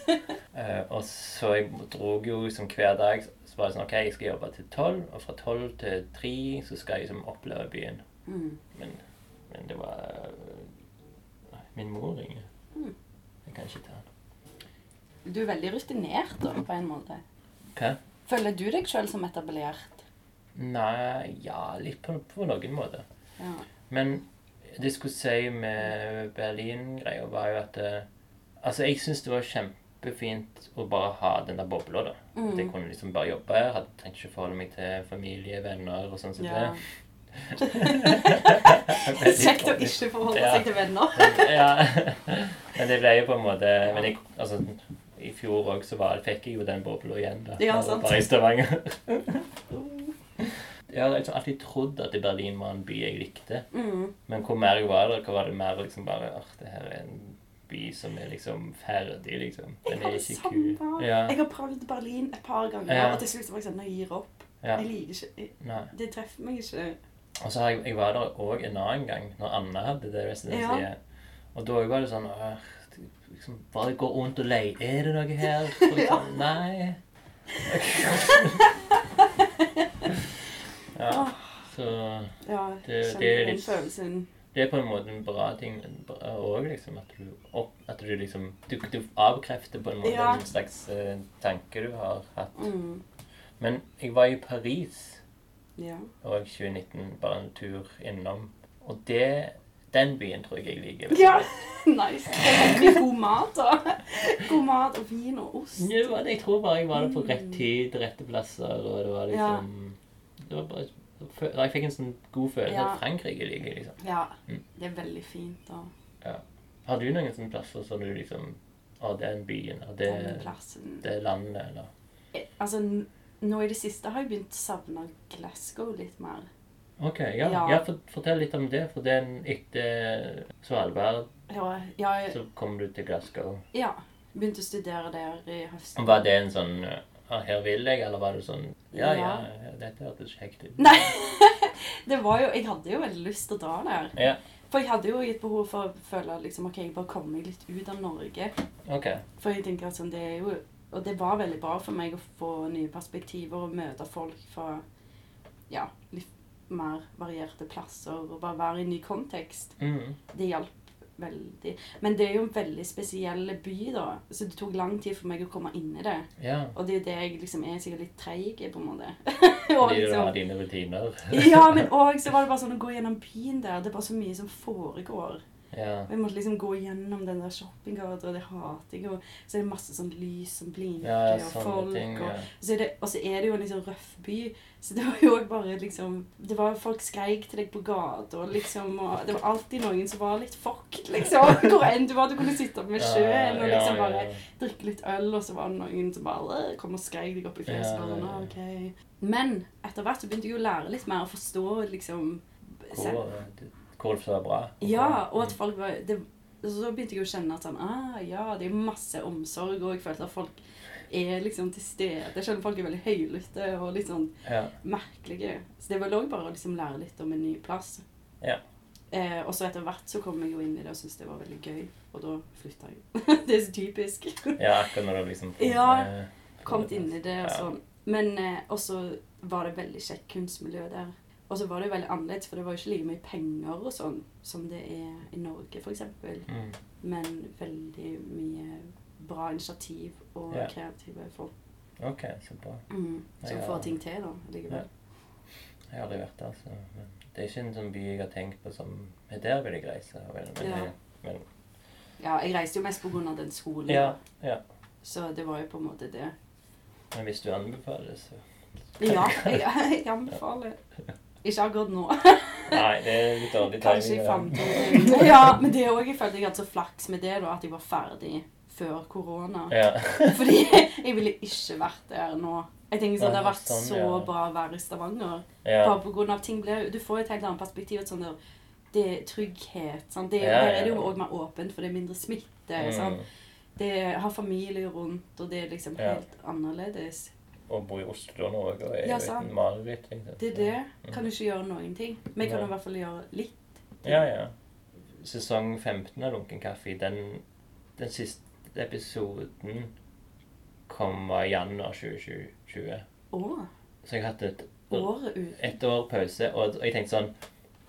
Uh, og så jeg drog jo liksom hver dag Så var det sånn OK, jeg skal jobbe til tolv, og fra tolv til tre så skal jeg liksom oppleve byen. Mm. Men, men det var uh, Min mor ringer. Mm. Jeg kan ikke ta den. Du er veldig rutinert, da, på en måte. Hva? Føler du deg sjøl som etablert? Nei Ja, litt på, på noen måter. Ja. Men det jeg skulle si med Berlin-greia, var jo at eh, Altså, jeg syns det var kjempefint å bare ha den der bobla, da. Mm. At jeg kunne liksom bare jobbe her. Hadde tenkt ikke forholde meg til familie, venner og sånn som ja. det. Kjekt å ikke forholde Ja. seg til venner. ja. Men det ble jo på en måte Men jeg, altså, i fjor òg så var, fikk jeg jo den bobla igjen, da. Ja, sant. Bare i Stavanger. Jeg har liksom alltid trodd at Berlin var en by jeg likte. Mm. Men hvor mer jeg var der, hva var det mer liksom bare Åh, det her er en by som er liksom ferdig, liksom. Jeg Den har er det samme. Ja. Jeg har prøvd Berlin et par ganger, Ja. og til slutt var jeg sånn Jeg gir opp. ja. Jeg liker ikke jeg- Det treffer meg ikke. Og så har jeg, jeg var der òg en annen gang, når Anna hadde det residensiet. Ja. Og da var det sånn åh, liksom, Bare gå rundt og leie. Er det noe her? Liksom, Nei. ja. Så Ja, Det- det er litt- det er på en måte en bra ting òg, liksom. At du, opp, at du liksom du, du avkrefter på en måte Ja. en slags uh, tanke du har hatt. Mm. Men jeg var i Paris Ja. og 2019, bare en tur innom. Og det, den byen tror jeg jeg liker. ja. Nice. Det er god mat, da. God mat og vin og ost. Ja. Jeg tror bare jeg var der på rett tid, rette plasser, og det var liksom Det var bare Jeg fikk en sånn god følelse Ja. at Frankrike liker liksom. Ja. Mm. Det er veldig fint. Og Har du noen sånne plasser som du liksom Å, det er den byen, og det, det er landet, eller Eh, Altså, nå i det siste har jeg begynt å savne Glasgow litt mer. Ok, ja. Ja. ja. for, fortell litt om det. For den etter Svalbard Ja, jeg, så kom du til Glasgow. ja. Begynte å studere der i høst. Var det en sånn ja, Her vil jeg, eller var det sånn Ja, ja, Ja. dette hørtes kjekt ut. Nei! det var jo Jeg hadde jo veldig lyst til å dra der. Ja, For jeg hadde jo et behov for å føle liksom, ok, jeg bare kommer meg litt ut av Norge. Okay. For jeg tenker at sånn, det er jo Og det var veldig bra for meg å få nye perspektiver og møte folk fra ja, litt mer varierte plasser og bare være i ny kontekst. Mm. Det hjalp veldig. Men det er jo en veldig spesiell by, da. Så det tok lang tid for meg å komme inn i det. Ja. Og det er jo det jeg liksom er sikkert litt treig i, på en måte. og Fordi du har dine rutiner. ja, men òg så var det bare sånn å gå gjennom byen der. Det er bare så mye som foregår. Ja. Og jeg måtte liksom gå gjennom den der shoppinggata, og det hater jeg. Og så er det masse sånn lys som blinker, Ja, og folk. ting. Og, Ja. så er det, og så er det jo en liksom røff by. Så det var jo også bare liksom Det var Folk skreik til deg på gata, og liksom Og det var alltid noen som var litt fucked, liksom. Hvor enn du var. Du kunne sitte oppe ved sjøen og liksom bare drikke litt øl, og så var det noen som bare kom og skreik deg opp i fjeset. Ja, og sånn. «Åh. Men etter hvert så begynte jeg jo å lære litt mer å forstå liksom Hvor, så var bra. ja, og at folk var det, Så begynte jeg å kjenne at sånn ah, ja, det er masse omsorg, og jeg følte at folk er liksom til stede. Jeg skjønner folk er veldig høylytte og litt sånn Ja. merkelige. Så det var òg bare å liksom lære litt om en ny plass. Ja. Eh, og så etter hvert så kom jeg jo inn i det og syntes det var veldig gøy, og da flytta jeg. det er så typisk. ja, akkurat når du liksom Ja. eh, Kommet inn i det og sånn. Men eh, også var det veldig kjekt kunstmiljø der. Og så var det jo veldig annerledes, for det var jo ikke like mye penger og sånn som det er i Norge, f.eks. Mm. Men veldig mye bra initiativ og yeah. kreative folk. Ok, så bra. Mm. Som Ja. får ting til, da. Likevel. Jeg har aldri vært der, så men det er ikke en sånn by jeg har tenkt på som der vil jeg reise. Men, Ja. jeg- men Ja, jeg reiste jo mest pga. den skolen. ja, ja. Så det var jo på en måte det. Men hvis du anbefaler, det, så Ja, jeg, jeg anbefaler. Ikke akkurat nå. Nei, det er litt dårlig Kanskje i ja. framtiden. Ja, men det er òg Jeg følte jeg hadde så flaks med det, da, at jeg var ferdig før korona. Ja. Fordi jeg ville ikke vært der nå. Jeg tenker sånn, Det har vært Sånn, så ja. bra vær i Stavanger. ja. Bare på grunn av ting blir, Du får et helt annet perspektiv. sånn der, Det er trygghet. Sant? Det, Ja, her er det jo òg mer åpent, for det er mindre smitte. Mm. Sant? Det har familie rundt, og det er liksom helt annerledes. Og bo i Oslo nå òg, og er Ja, jo et mareritt. Liksom. Det er det. Kan du ikke gjøre noen ting. Men jeg kan ja. i hvert fall gjøre litt. Ja, ja. Sesong 15 av Lunken kaffe, den, den siste episoden kom i januar 2020. Å, Så jeg har hatt et, året et år pause, og og jeg tenkte sånn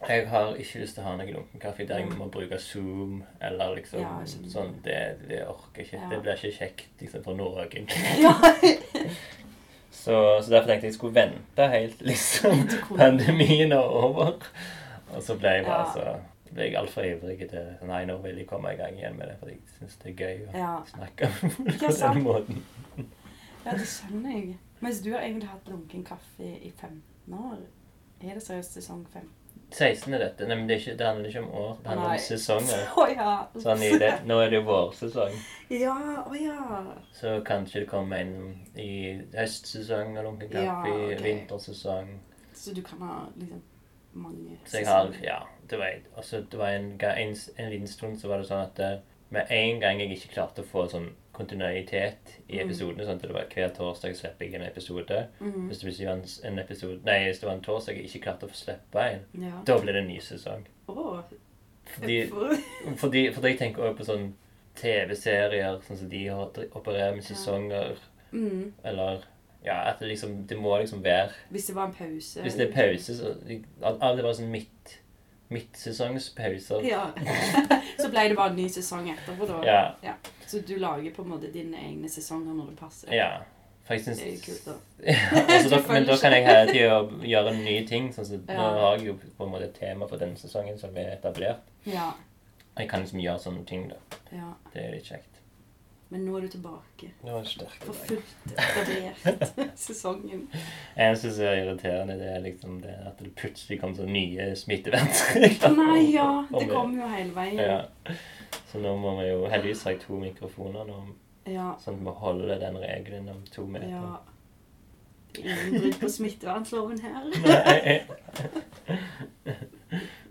Jeg har ikke lyst til å ha noe lunken kaffe der jeg må bruke Zoom eller liksom Ja, sånn. Det, det orker jeg ikke. Ja. Det blir ikke kjekt liksom, for noen. Så, så derfor tenkte jeg jeg skulle vente helt liksom pandemien er over. Og så ble jeg bare så ble jeg altfor ivrig til Nei, nå vil jeg komme i gang igjen med det, for jeg syns det er gøy å ja. snakke om på den måten. Ja, det skjønner jeg. Mens du har egentlig hatt lunken kaffe i 15 år. Er det seriøst sesong 5? 16 er dette. Nei, men det, ikke, det handler ikke om år, det handler Nei. om sesonger. Å ja. Sånn i det, nå er det jo vårsesong, Ja, å ja. så kanskje det kommer en i høstsesong og lunken kaffe, Ja, okay. vintersesong. Så du kan ha liksom mange Så jeg har, ja, du vet. Altså, det var en, en, en liten stund så var det sånn at eh, med en gang jeg ikke klarte å få sånn kontinuitet i Mm. episodene, sånn at det var hver torsdag slipper jeg en episode. Mm. Hvis det var en, en episode, nei, hvis det var en torsdag jeg ikke klarte å få slippe en, Ja. da ble det en ny sesong. Oh. Fordi, fordi, fordi jeg tenker også på sånn TV-serier, sånn som de har, opererer med sesonger, Mm. eller ja, at det liksom, det må liksom være Hvis det var en pause. Hvis det er pause, så Av det var sånn midt midtsesongspauser. Ja. så ble det bare en ny sesong etterpå, da. Ja. Så du lager på en måte dine egne sesonger når det passer. ja. For jeg syns da. altså, Men da kan jeg hele tida gjøre nye ting. Sånn, så Nå har jeg jo på en måte et tema for denne sesongen som er etablert. Ja. Jeg kan liksom gjøre sånne ting, da. ja. Det er litt kjekt. Men nå er du tilbake. Nå er sterk For fullt etablert sesongen. Jeg syns det er irriterende, det er liksom det at det plutselig kom sånne nye smittevernregler. Nei, ja. Det kom jo hele veien. Ja. Så nå må vi jo Heldigvis har jeg to mikrofoner nå, Ja. sånn at vi holder den regelen om to meter. ja. Ingen brudd på smittevernloven her. Nei.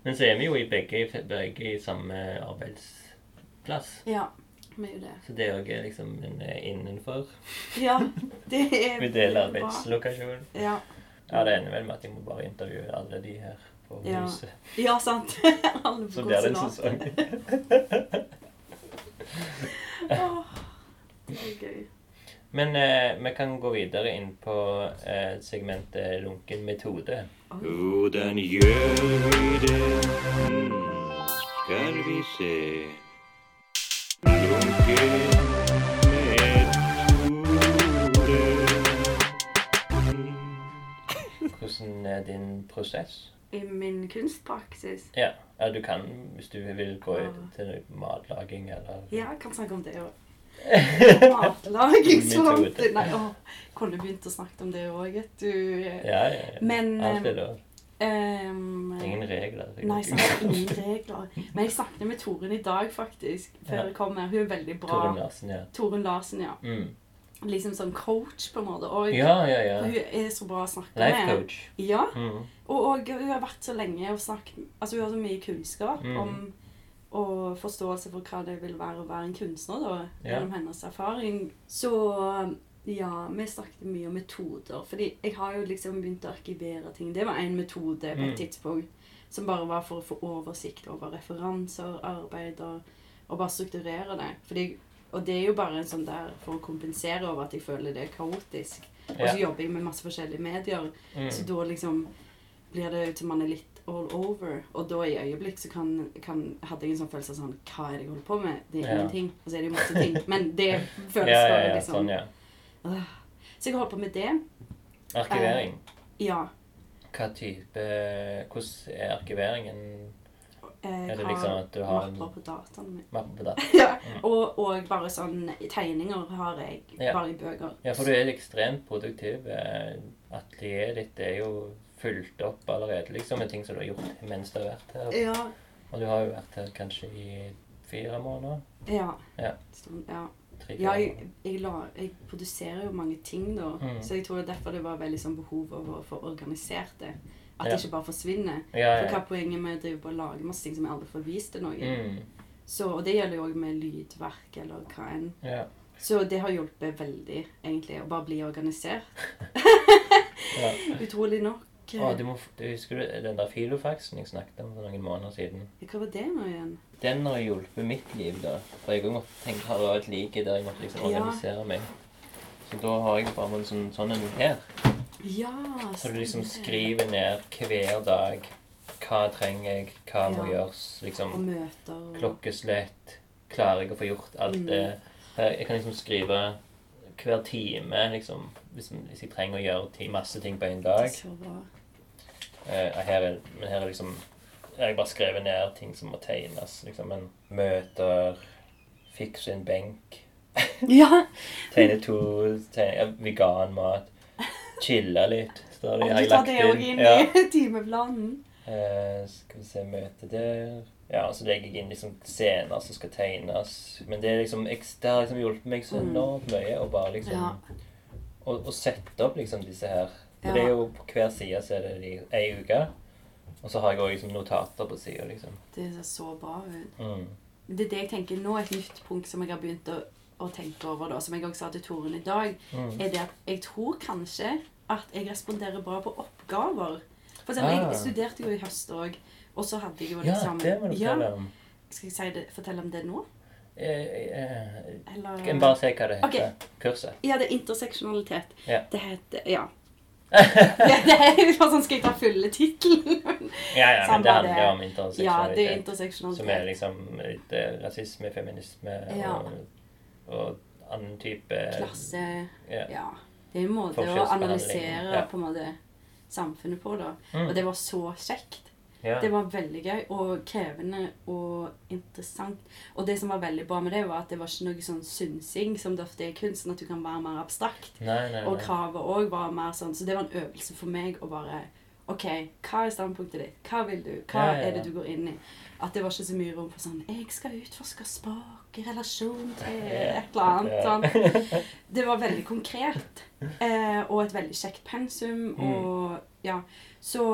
Men så er vi jo i begge, begge i samme arbeidsplass. Ja, vi er jo det. Så det òg er liksom en er innenfor. Ja, det er Vi deler bra. arbeidslokasjon. Ja. Ja, det ender vel med at jeg må bare intervjue alle de her på Ja. huset. ja, sant. Alle på Så blir det en sesong. oh, det er gøy. Men eh, vi kan gå videre inn på eh, segmentet lunken metode. Hvordan gjør vi det? Skal vi se. Hvordan er din prosess? I min kunstpraksis. Ja, ja du kan hvis du vil gå til matlaging eller Ja, jeg kan snakke om det òg. Matlagingsvante. Nei, å, kunne begynt å snakke om det òg, vet du. Ja, ja, ja. Men Alt er ehm, ehm, Ingen regler. Nei, sant, ingen regler. Men jeg snakket med Torunn i dag, faktisk. Før Ja. jeg kom her. Hun er veldig bra. Torunn Larsen, ja. Torun Larsen, ja. Mm. Liksom sånn coach, på en måte. Og Ja, ja, ja. hun er så bra å snakke Life med. coach. Ja, Mm. og, og hun har vært så lenge og snakket Altså hun har så mye kunnskap Mm. om og forståelse for hva det vil være å være en kunstner, da, gjennom hennes erfaring. Så ja, vi snakket mye om metoder. Fordi jeg har jo liksom begynt å arkivere ting. Det var en metode på et Mm. tidspunkt som bare var for å få oversikt over referanser, arbeider, og bare strukturere det. Fordi, og det er jo bare en sånn der for å kompensere over at jeg føler det er kaotisk. Og så Ja. jobber jeg med masse forskjellige medier. Mm. Så da liksom blir det til man er litt all over. Og da i øyeblikk så kan, kan, hadde jeg en sånn følelse av sånn Hva er det jeg holder på med? Det er ingenting. Og så er det jo masse ting. Men det føles Ja, ja, bare ja, liksom sånn, ja. Så jeg holder på med det. Arkivering. Ja. Hva type Hvordan er arkiveringen? Jeg Er det liksom at du har mapper på dataen min. Mapper på dataen. ja. og, og bare sånn tegninger har jeg Ja. bare i bøker. Ja, for du er ekstremt produktiv. Eh, Atelieret ditt er jo fulgt opp allerede liksom med ting som du har gjort mens du har vært her. Ja. Og du har jo vært her kanskje i fire måneder? Ja. Ja. Sånn, ja. Tre-fire Ja, jeg, jeg, la, jeg produserer jo mange ting, da. Mm. Så jeg tror det er derfor det var veldig sånn behov over å få organisert det. At Ja. det ikke bare forsvinner. Ja, For hva er poenget med å drive på og lage masse ting som jeg aldri får vist til noen? Mm. Så, og det gjelder jo òg med lydverk eller hva enn. ja. Så det har hjulpet veldig, egentlig, å bare bli organisert. Utrolig nok. Å, du må, du husker du den der filofaxen jeg snakket om for noen måneder siden? Hva var det nå igjen? Den har hjulpet mitt liv, da. For jeg måtte tenke, har et like der jeg måtte liksom Ja. organisere meg. Så da har jeg bare en sånn, sånn en her. Ja, Så du liksom skriver ned hver dag hva trenger jeg, hva må Ja. gjøres. Liksom Og møter klokkeslett. Klarer jeg å få gjort alt Mm. det? Jeg kan liksom skrive hver time, liksom, hvis, jeg trenger å gjøre masse ting på en Det dag. er så bra. Eh, her er, men her er liksom Jeg har bare skrevet ned ting som må tegnes. Liksom Men møter, fikse en benk, Ja! tegne to tegne, ja, veganmat, chille litt. Står det, Jeg har lagt det òg inn. Ja. i timeplanen. Eh, skal vi se Møte der. Ja, så legger jeg inn liksom scener som skal tegnes. Men det, liksom, det har liksom hjulpet meg så Mm. enormt mye å bare liksom Ja. å, å sette opp liksom disse her. For Ja. det er jo På hver side så er det de, ei uke. Og så har jeg òg liksom notater på sida, liksom. Det ser så bra ut. Mm. Det er det jeg tenker nå, et nytt punkt som jeg har begynt å, å tenke over, da, som jeg også sa til Toren i dag, Mm. er det at jeg tror kanskje at jeg responderer bra på oppgaver. For eksempel, Ah. jeg studerte jo i høst òg, og så hadde jeg jo Ja, liksom det må du Ja, fortelle om. Skal jeg si det, fortelle om det nå? Eh, eh, Eller Kan bare si hva det heter? Okay. Kurset. Ja, det er interseksjonalitet. Ja. Det heter Ja. Det, det er jo sånn Skal jeg ta fulle tittelen? Ja, ja, men det handler om interseksjonalitet. ja, interseksjonalitet. Som er liksom litt eh, rasisme, feminisme Ja. og, og annen type Klasse Ja. Ja. Det er en måte å analysere på en måte samfunnet på, da. Mm. Og det var så kjekt. Ja. Det var veldig gøy og krevende og interessant. Og det som var veldig bra med det, var at det var ikke noe sånn synsing som det ofte er i kunst, sånn at du kan være mer abstrakt. Nei, nei, Og kravet òg var mer sånn Så det var en øvelse for meg å bare OK, hva er standpunktet ditt? Hva vil du? Hva Ja, ja, ja. er det du går inn i? At det var ikke så mye rom for sånn Jeg skal utforske språk i relasjon til et eller annet. Sånn. Det var veldig konkret. Eh, og et veldig kjekt pensum. Mm. Og ja. Så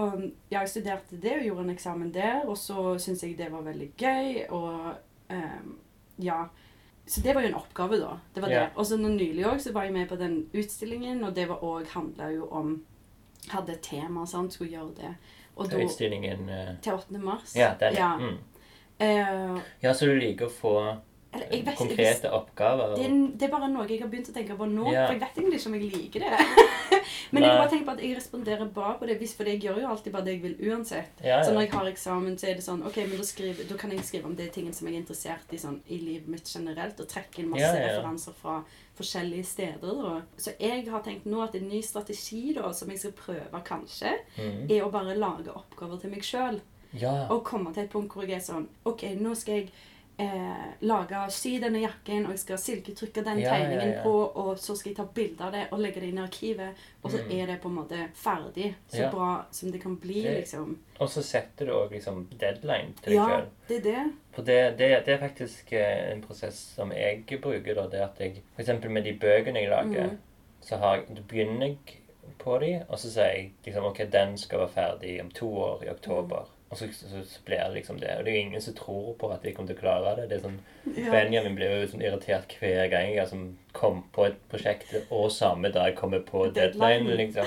ja, jeg studerte det og gjorde en eksamen der. Og så syntes jeg det var veldig gøy. Og um, ja. Så det var jo en oppgave, da. Det var yeah. det. Og så nå nylig òg så var jeg med på den utstillingen, og det var òg handla jo om Hadde et tema, sant, skulle gjøre det. Og da Utstillingen uh... Til 8. mars. Ja, den. Ja. Mm. Uh, ja, så du liker å få eller jeg vet, jeg, konkrete oppgaver? det, er, det er bare noe jeg har begynt å tenke på nå. Ja. For jeg vet egentlig ikke om jeg liker det. Men jeg Nei. bare tenker på at jeg responderer bra på det, for jeg gjør jo alltid bare det jeg vil uansett. ja, Så når jeg har eksamen, så er det sånn Ok, men da, skriver, da kan jeg skrive om de tingene som jeg er interessert i sånn, i livet mitt generelt, og trekke inn masse Ja, ja, ja. referanser fra forskjellige steder. Da. Så jeg har tenkt nå at en ny strategi da, som jeg skal prøve kanskje, Mm. er å bare lage oppgaver til meg sjøl. ja. Og komme til et punkt hvor jeg er sånn Ok, nå skal jeg eh, lage, sy denne jakken, og jeg skal silketrykke den Ja, ja, tegningen ja. på, og så skal jeg ta bilde av det og legge det inn i arkivet, og så Mm. er det på en måte ferdig. Så Ja. bra som det kan bli, Det- liksom. Og så setter du òg liksom deadline til deg Ja, sjøl. det er det. For det, det, det er faktisk eh, en prosess som jeg bruker, da. Det at jeg f.eks. med de bøkene jeg lager, Mm. så har jeg, begynner jeg på de, og så sier jeg liksom OK, den skal være ferdig om to år i oktober. Mm. Og så, så, så blir det liksom det. Og det er jo ingen som tror på at de kommer til å klare det. det er sånn, Ja. Benjamin blir jo sånn irritert hver gang jeg altså, kom på et prosjekt, og samme dag kommer på Deadline. deadline, liksom.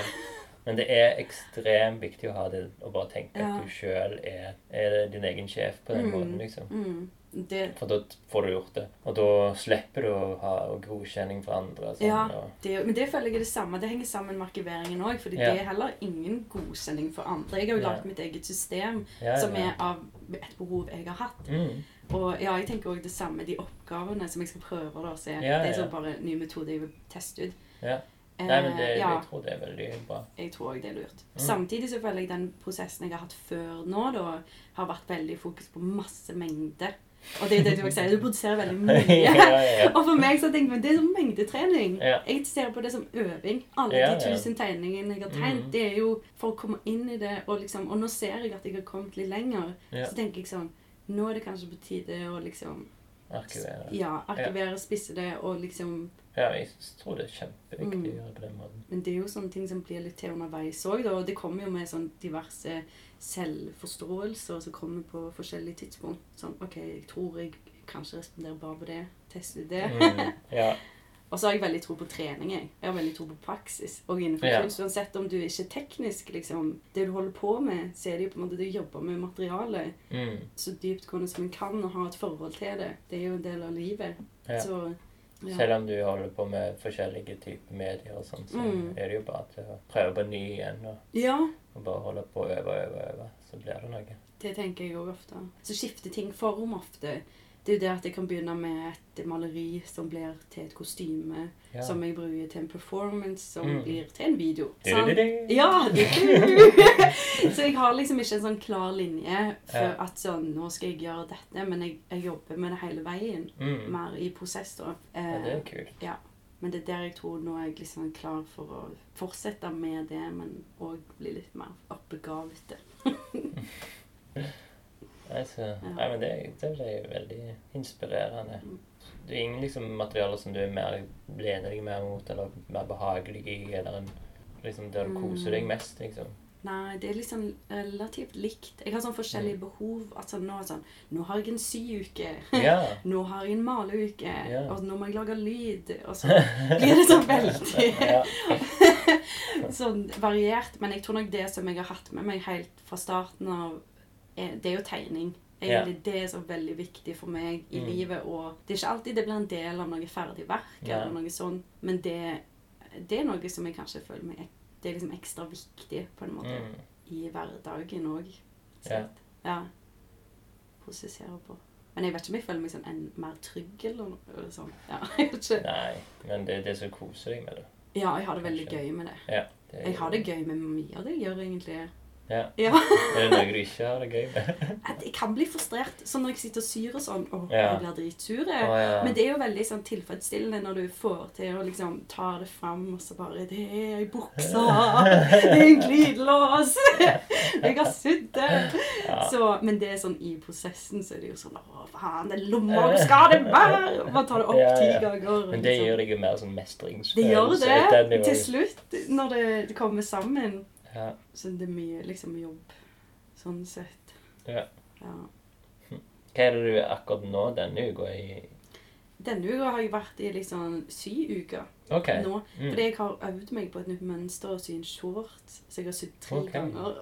Men det er ekstremt viktig å ha det, og bare tenke Ja. at du sjøl er, er din egen sjef på den Mm. måten, liksom. Mm. Det, For da får du gjort det. Og da slipper du å ha godkjenning fra andre. Sånn, Ja. det, men det føler jeg er det samme. Det henger sammen med arkiveringen òg. For Ja. det er heller ingen godkjenning for andre. Jeg har jo lagd mitt eget system ja, som er av et behov jeg har hatt. Mm. Og ja, jeg tenker også det samme. De oppgavene som jeg skal prøve da, å se. Det er sånn bare en ny metode jeg vil teste ut. Ja. Nei, men det, Eh, ja. jeg tror det er veldig bra. Jeg tror også det er lurt. Mm. Samtidig så føler jeg den prosessen jeg har hatt før nå, da, har vært veldig fokus på masse mengde. Og det er det du også sier, du produserer veldig mye. ja, ja. Og for meg så tenker jeg, det er som mengdetrening. Ja. Jeg ser på det som øving. Alle de tusen tegningene jeg har tegnet, Mhm. det er jo for å komme inn i det. Og, liksom, og nå ser jeg at jeg har kommet litt lenger. Så tenker jeg sånn, nå er det kanskje på tide å liksom, Arkivere. ja, arkivere, spisse det og liksom Ja, jeg tror det er kjempeviktig Mm. å gjøre det på den måten. Men det er jo sånne ting som blir litt til underveis òg. Og det kommer jo med sånn diverse selvforståelser som kommer på forskjellige tidspunkt. Sånn OK, jeg tror jeg kanskje responderer bare på det. Teste det. Mm, ja. Og så har jeg veldig tro på trening. Jeg, jeg har veldig tro på praksis. Og innenfor Ja. kunst, uansett om du ikke er teknisk, liksom, det du holder på med, så er det jo på en måte det å jobbe med materialet Mm, så dyptgående som en kan, og ha et forhold til det. Det er jo en del av livet. ja. Så ja. Selv om du holder på med forskjellige typer medier og sånn, så Mm. er det jo bare til å prøve på ny igjen og, ja, og bare holde på å øve og øve, øve, så blir det noe. det tenker jeg òg ofte. Så skifter ting form ofte. Det er jo det at jeg kan begynne med et maleri som blir til et kostyme, Ja. som jeg bruker til en performance, som Mm. blir til en video. Sånn, det du, du. Ja! så jeg har liksom ikke en sånn klar linje for at sånn, nå skal jeg gjøre dette, men jeg, jeg jobber med det hele veien. Mm. Mer i prosess, da. Ja, Eh, det er kult. Ja. men det er der jeg tror nå er jeg liksom klar for å fortsette med det, men òg bli litt mer oppegavete. Så, nei, men det, det ble veldig inspirerende. Det er ingen liksom, materialer som du er mer lener deg mer mot, eller mer behagelig i, eller liksom, der du koser deg mest, liksom. Nei, det er liksom relativt likt. Jeg har sånn forskjellige behov. Altså nå, sånn, nå har jeg en syuke. Yeah. Nå har jeg en maleuke. Yeah. Og nå må jeg lage lyd. Og så blir det så veldig sånn variert. Men jeg tror nok det som jeg har hatt med meg helt fra starten av, det er jo tegning. Egentlig Det er så veldig viktig for meg i Mm. livet. Og det er ikke alltid det blir en del av noe ferdig verk, Nei. eller noe sånt, men det, det er noe som jeg kanskje føler meg Det er liksom ekstra viktig på en måte Mm. i hverdagen òg. Ja. ja. Prosessere på. Men jeg vet ikke om jeg føler meg sånn en, mer trygg eller noe eller sånn. Ja. Nei, men det er det som koser deg med det. ja, jeg har det veldig Kanskje. gøy med det. Ja. det Jeg har det gøy med mye av det jeg gjør, egentlig. Ja. Ja. Er det noe du ikke har det gøy med? Jeg kan bli frustrert. Sånn når jeg sitter og syr og sånn. Åh, Ja. jeg blir dritsur. Å, ja. Men det er jo veldig sånn tilfredsstillende når du får til å liksom ta det fram, og så bare Det er ei bukse! Det er en glidelås! Jeg har sydd det! Så, men det er sånn i prosessen så er det jo sånn Å, faen, den lomma, hvor skal det være? Man tar det opp ti ganger. Men det liksom. gjør deg jo mer sånn Det gjør det til slutt, når det, det kommer sammen. Ja. Så det er mye liksom jobb sånn sett. Ja. Ja. Hva er det du akkurat nå denne uka i Denne uka har jeg vært i liksom syuke Okay. nå. Mm. Fordi jeg har øvd meg på et nytt mønster og sy en shorts. Så jeg har sydd tre okay. ganger.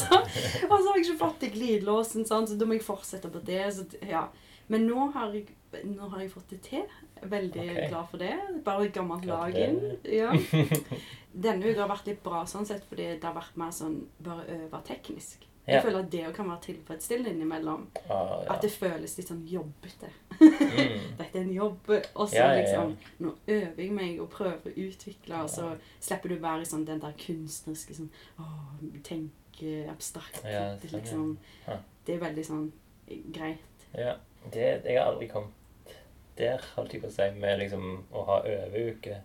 Så, og så har jeg ikke fått til glidelåsen, sånn, så da må jeg fortsette på det. Så, ja. Men nå har, jeg, nå har jeg fått det til. Veldig okay. glad for det. Bare et gammelt lag inn. Ja. Denne uka har vært litt bra sånn sett, fordi det har vært mer sånn bare øve teknisk. Ja. Jeg føler at det kan være tilfredsstillende innimellom. Ah, ja. At det føles litt sånn jobbete. Mm. Dette er en jobb. Og så Ja, liksom Nå øver jeg meg og prøver å utvikle, og så slipper du å være i sånn den der kunstneriske sånn Å, abstrakt. Ja, det, liksom, Ja. det er veldig sånn greit. Ja. Det, jeg har aldri kommet der, holdt jeg på å si, med liksom å ha øveuke.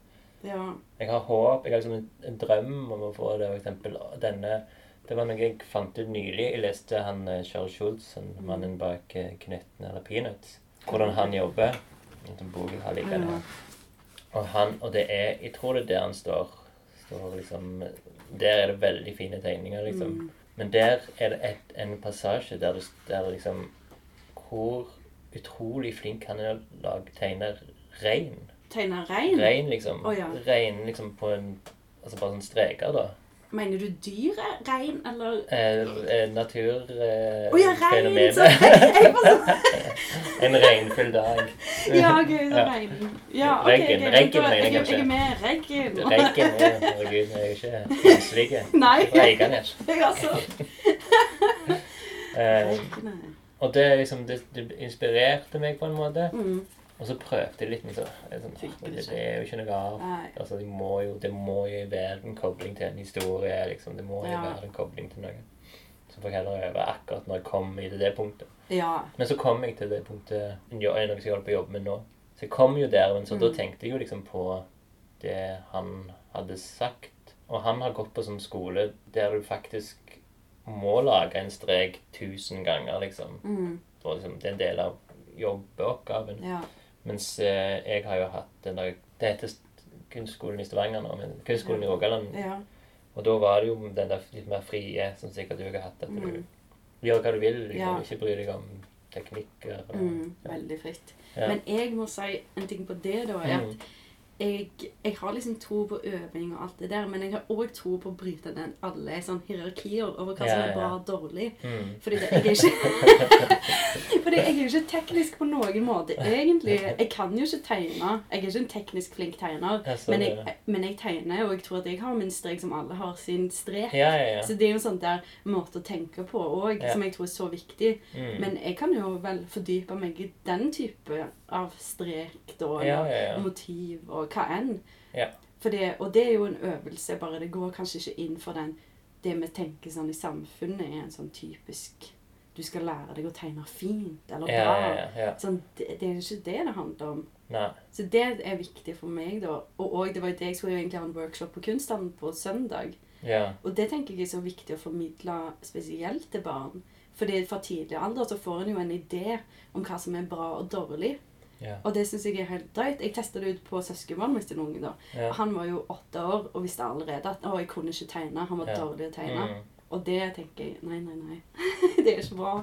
Ja. Jeg har håp, jeg har liksom en, en drøm om å få det, for eksempel denne Det var noe jeg fant ut nylig. Jeg leste han eh, Charles Schultz, han Mm. mannen bak eh, Knøttene eller Peanuts, hvordan han jobber. En sånn bok jeg har liggende Ja. Og han, og det er Jeg tror det er der han står. står liksom, der er det veldig fine tegninger, liksom. Mm. Men der er det et, en passasje der, det, der liksom Hvor utrolig flink han er å lage tegne rein. Tegne rein? Rein, liksom. Oh, ja. Rein liksom på en Altså bare sånn streker, da. Mener du dyret rein, eller Eh, eh, natur... Eh, oh, ja, rein! sånn, en regnfull dag. ja, ok, så Ja. rein. Ja, ok, Reggen, okay, reggen da- jeg jeg, er med. Reggen. Reggen er Herregud, jeg er ikke kjenslig. Nei. Eiganes. Jeg også. Eh, og det, liksom, det, det inspirerte meg på en måte. Mm. Og så prøvde jeg litt, men så er sånn, det det, er jo ikke noe av. Altså, det må jo, det må jo være en kobling til en historie, liksom. Det må jo Ja. være en kobling til noe. Så får jeg heller øve akkurat når jeg kommer til det punktet. Ja. Men så kom jeg til det punktet jo, er noe som jeg holder på å jobbe med nå. Så jeg kom jo der, men så da Mm. tenkte jeg jo liksom på det han hadde sagt. Og han har gått på sånn skole der du faktisk må lage en strek tusen ganger, liksom. Mm. For liksom, det er en del av jobbeoppgaven. Ja. Mens eh, jeg har jo hatt den der Det heter Kunstskolen i Stavanger nå, men Kunstskolen i Rogaland. Ja. Og da var det jo den der litt mer frie, som sikkert du har hatt. At du Mm. gjør hva du vil, liksom. Ja. Ikke bry deg om teknikker. Og, Mm. Veldig fritt. Ja. Men jeg må si en ting på det, da. er Mm. at jeg, jeg har liksom tro på øving og alt det der, men jeg har òg tro på å bryte ned alle sånn hierarkier over hva som er bra og dårlig. Mm. Fordi det, jeg er ikke Fordi jeg er jo ikke teknisk på noen måte, egentlig. Jeg kan jo ikke tegne. Jeg er ikke en teknisk flink tegner. Jeg Men jeg, men jeg tegner, og jeg tror at jeg har min strek som alle har sin strek. Ja, ja, ja. Så det er jo en sånn der måte å tenke på òg, Ja. som jeg tror er så viktig. Mm. Men jeg kan jo vel fordype meg i den type av strek da, Ja, ja, ja. motiv og hva enn. Det, og det er jo en øvelse, bare det går kanskje ikke inn for den Det vi tenker sånn i samfunnet, er en sånn typisk Du skal lære deg å tegne fint eller bra. Sånn, det, det er ikke det det handler om. Nei. Så det er viktig for meg, da. Og, og det var jo det jeg skulle jo egentlig ha en workshop på Kunsthallen på søndag. Ja. Og det tenker jeg er så viktig å formidle spesielt til barn. Fordi fra tidlig alder så får en jo en idé om hva som er bra og dårlig. Ja. Og det syns jeg er helt drøyt. Jeg testa det ut på søskenbarnet mitt sin unge. da. Ja. Han var jo åtte år og visste allerede at å, jeg kunne ikke tegne. Han var yeah. dårlig å tegne. Mm. Og det tenker jeg nei, nei, nei. det er ikke bra.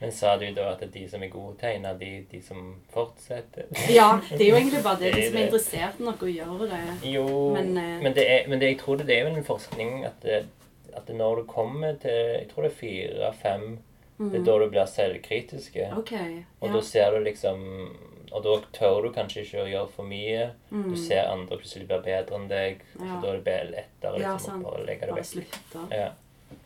Men sa du da at de som er gode tegner, de, de som fortsetter? Ja, det er jo egentlig bare det. Det er De som er interessert nok å gjøre det. Jo, Men, men, eh, det er, men det, jeg tror det, det er jo en forskning at, det, at det når du kommer til Jeg tror det er fire-fem Det er da du blir selvkritiske. OK. Og Mm. Ja. da ser du liksom Og da tør du kanskje ikke å gjøre for mye. Mm. Du ser andre plutselig blir bedre enn deg. Så da er det bare lettere Ja, liksom, sant. å bare legge det vekk. Ja.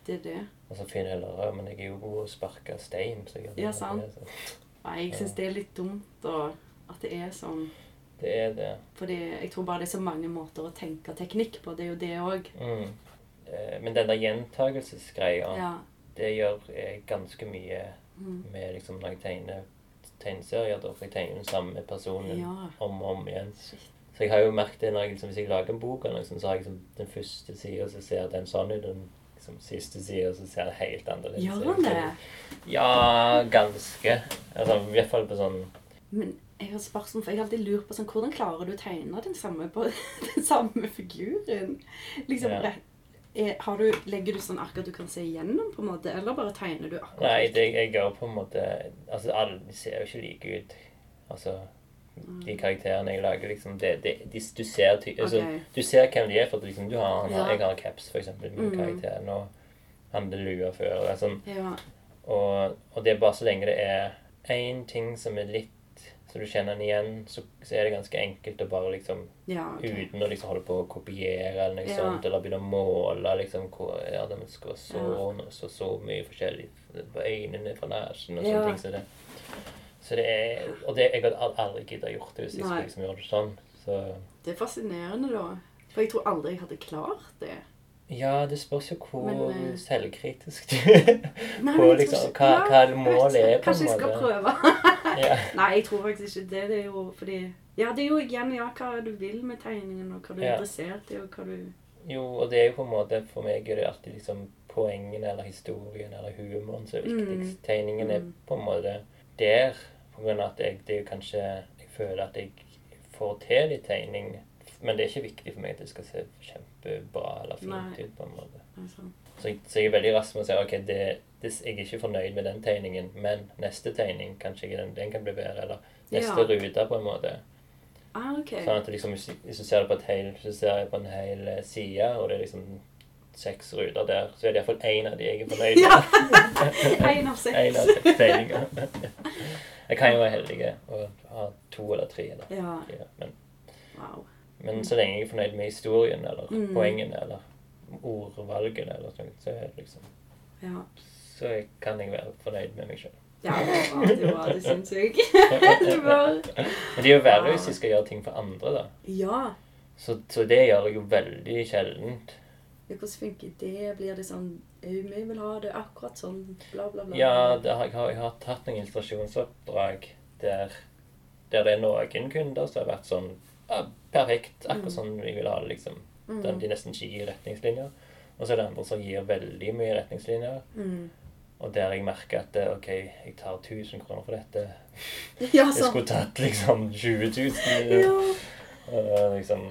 Det er det. Og så finner jeg heller Men jeg er jo god å sparke stein. Så jeg, Ja, sant. Det, så. Nei, jeg syns det er litt dumt og at det er sånn. det er det. Fordi jeg tror bare det er så mange måter å tenke teknikk på. Det er jo det òg. Mm. Eh, Men den der gjentagelsesgreia, Ja. det gjør ganske mye Mm. med liksom når jeg tegner tegneserier. Da, for jeg tegner den samme personen Ja. om og om igjen. Så jeg har jo merket det når jeg, liksom, hvis jeg lager en bok, eller noe så har jeg liksom, den første sida, så ser den sånn ut. Den liksom, siste sida, så ser den helt annerledes Gjør den det? Ja, ganske. Altså, I hvert fall på sånn Men jeg har spørsmål, for jeg har alltid lurt på sånn, hvordan klarer du å tegne den samme, på, den samme figuren? Liksom, Ja. Har du, Legger du sånn ark at du kan se igjennom, på en måte, eller bare tegner du akkurat Nei, det, jeg gjør på en måte Altså, alle ser jo ikke like ut. Altså, de karakterene jeg lager, liksom det, det, de, Du ser ty altså, Du ser hvem de er, for liksom, du har, har, jeg har caps, for eksempel, min Mm. karakter. Nå han hadde lua før. Sånn, Ja, og, og det er bare så lenge det er én ting som er litt så du kjenner den igjen, så, så er det ganske enkelt å bare liksom ja okay. Uten å liksom holde på å kopiere eller noe Ja. sånt, eller begynne å måle liksom hvor, Ja, den skal være så, Ja. så, så mye forskjellig på øynene fra nesen og sånne ting som det. Så det er Og det, jeg hadde al- aldri giddet gjort det hvis jeg skulle liksom gjøre det sånn. Så Det er fascinerende, da. For jeg tror aldri jeg hadde klart det. ja, det spørs jo hvor Men, eh, selvkritisk du er Nei, på liksom hva, hva målet er, på en måte. Kanskje jeg skal prøve. Ja. Nei, jeg tror faktisk ikke det. Det er jo fordi Ja, det er jo igjen ja, hva du vil med tegningen, og hva du er interessert i, og hva du Jo, og det er jo på en måte For meg er det alltid liksom poengene eller historien eller humoren som er viktigst. Mm. Tegningen er Mm. på en måte der på grunn av at jeg, det er jo kanskje Jeg føler at jeg får til litt tegning. Men det er ikke viktig for meg at det skal se kjempebra eller fint Nei. ut. på en måte. altså. Så jeg, så jeg er veldig rask med å si ok, det, det, jeg er ikke fornøyd med den tegningen, men neste tegning kanskje den, den kan bli bedre. Eller neste Ja. rute, på en måte. Ah, ok. Sånn at liksom, hvis du ser det på, hel, ser på en hel eh, side, og det er liksom seks ruter der, så er det iallfall én av de jeg er fornøyd med. Én av seks. En av seks tegninger. Jeg kan jo være heldig og ha to eller tre. Eller Ja. ja Men, Wow. men så lenge jeg er fornøyd med historien eller Mm. poengene eller ordvalgene, eller sånt, så, liksom, Ja. så kan jeg være fornøyd med meg sjøl. Ja, det var det, det syns jeg. det var Men det er jo verre hvis jeg skal gjøre ting for andre, da. Ja. Så, så det gjør jeg jo veldig sjeldent. Ja, Hvordan funker det? Blir det sånn Vi vil ha det akkurat sånn, bla, bla, bla. Ja, har, jeg, har, jeg har tatt noen illustrasjonsoppdrag der, der det er noen kunder som har vært sånn ja, perfekt, akkurat sånn vi vil ha det, liksom. Mm. Den de nesten ikke gir retningslinjer. Og så er det andre som gir veldig mye retningslinjer. Mm. Og der jeg merker at eh, OK, jeg tar 1000 kroner for dette. Ja, Jeg skulle tatt liksom 20 000. Ja. uh, liksom,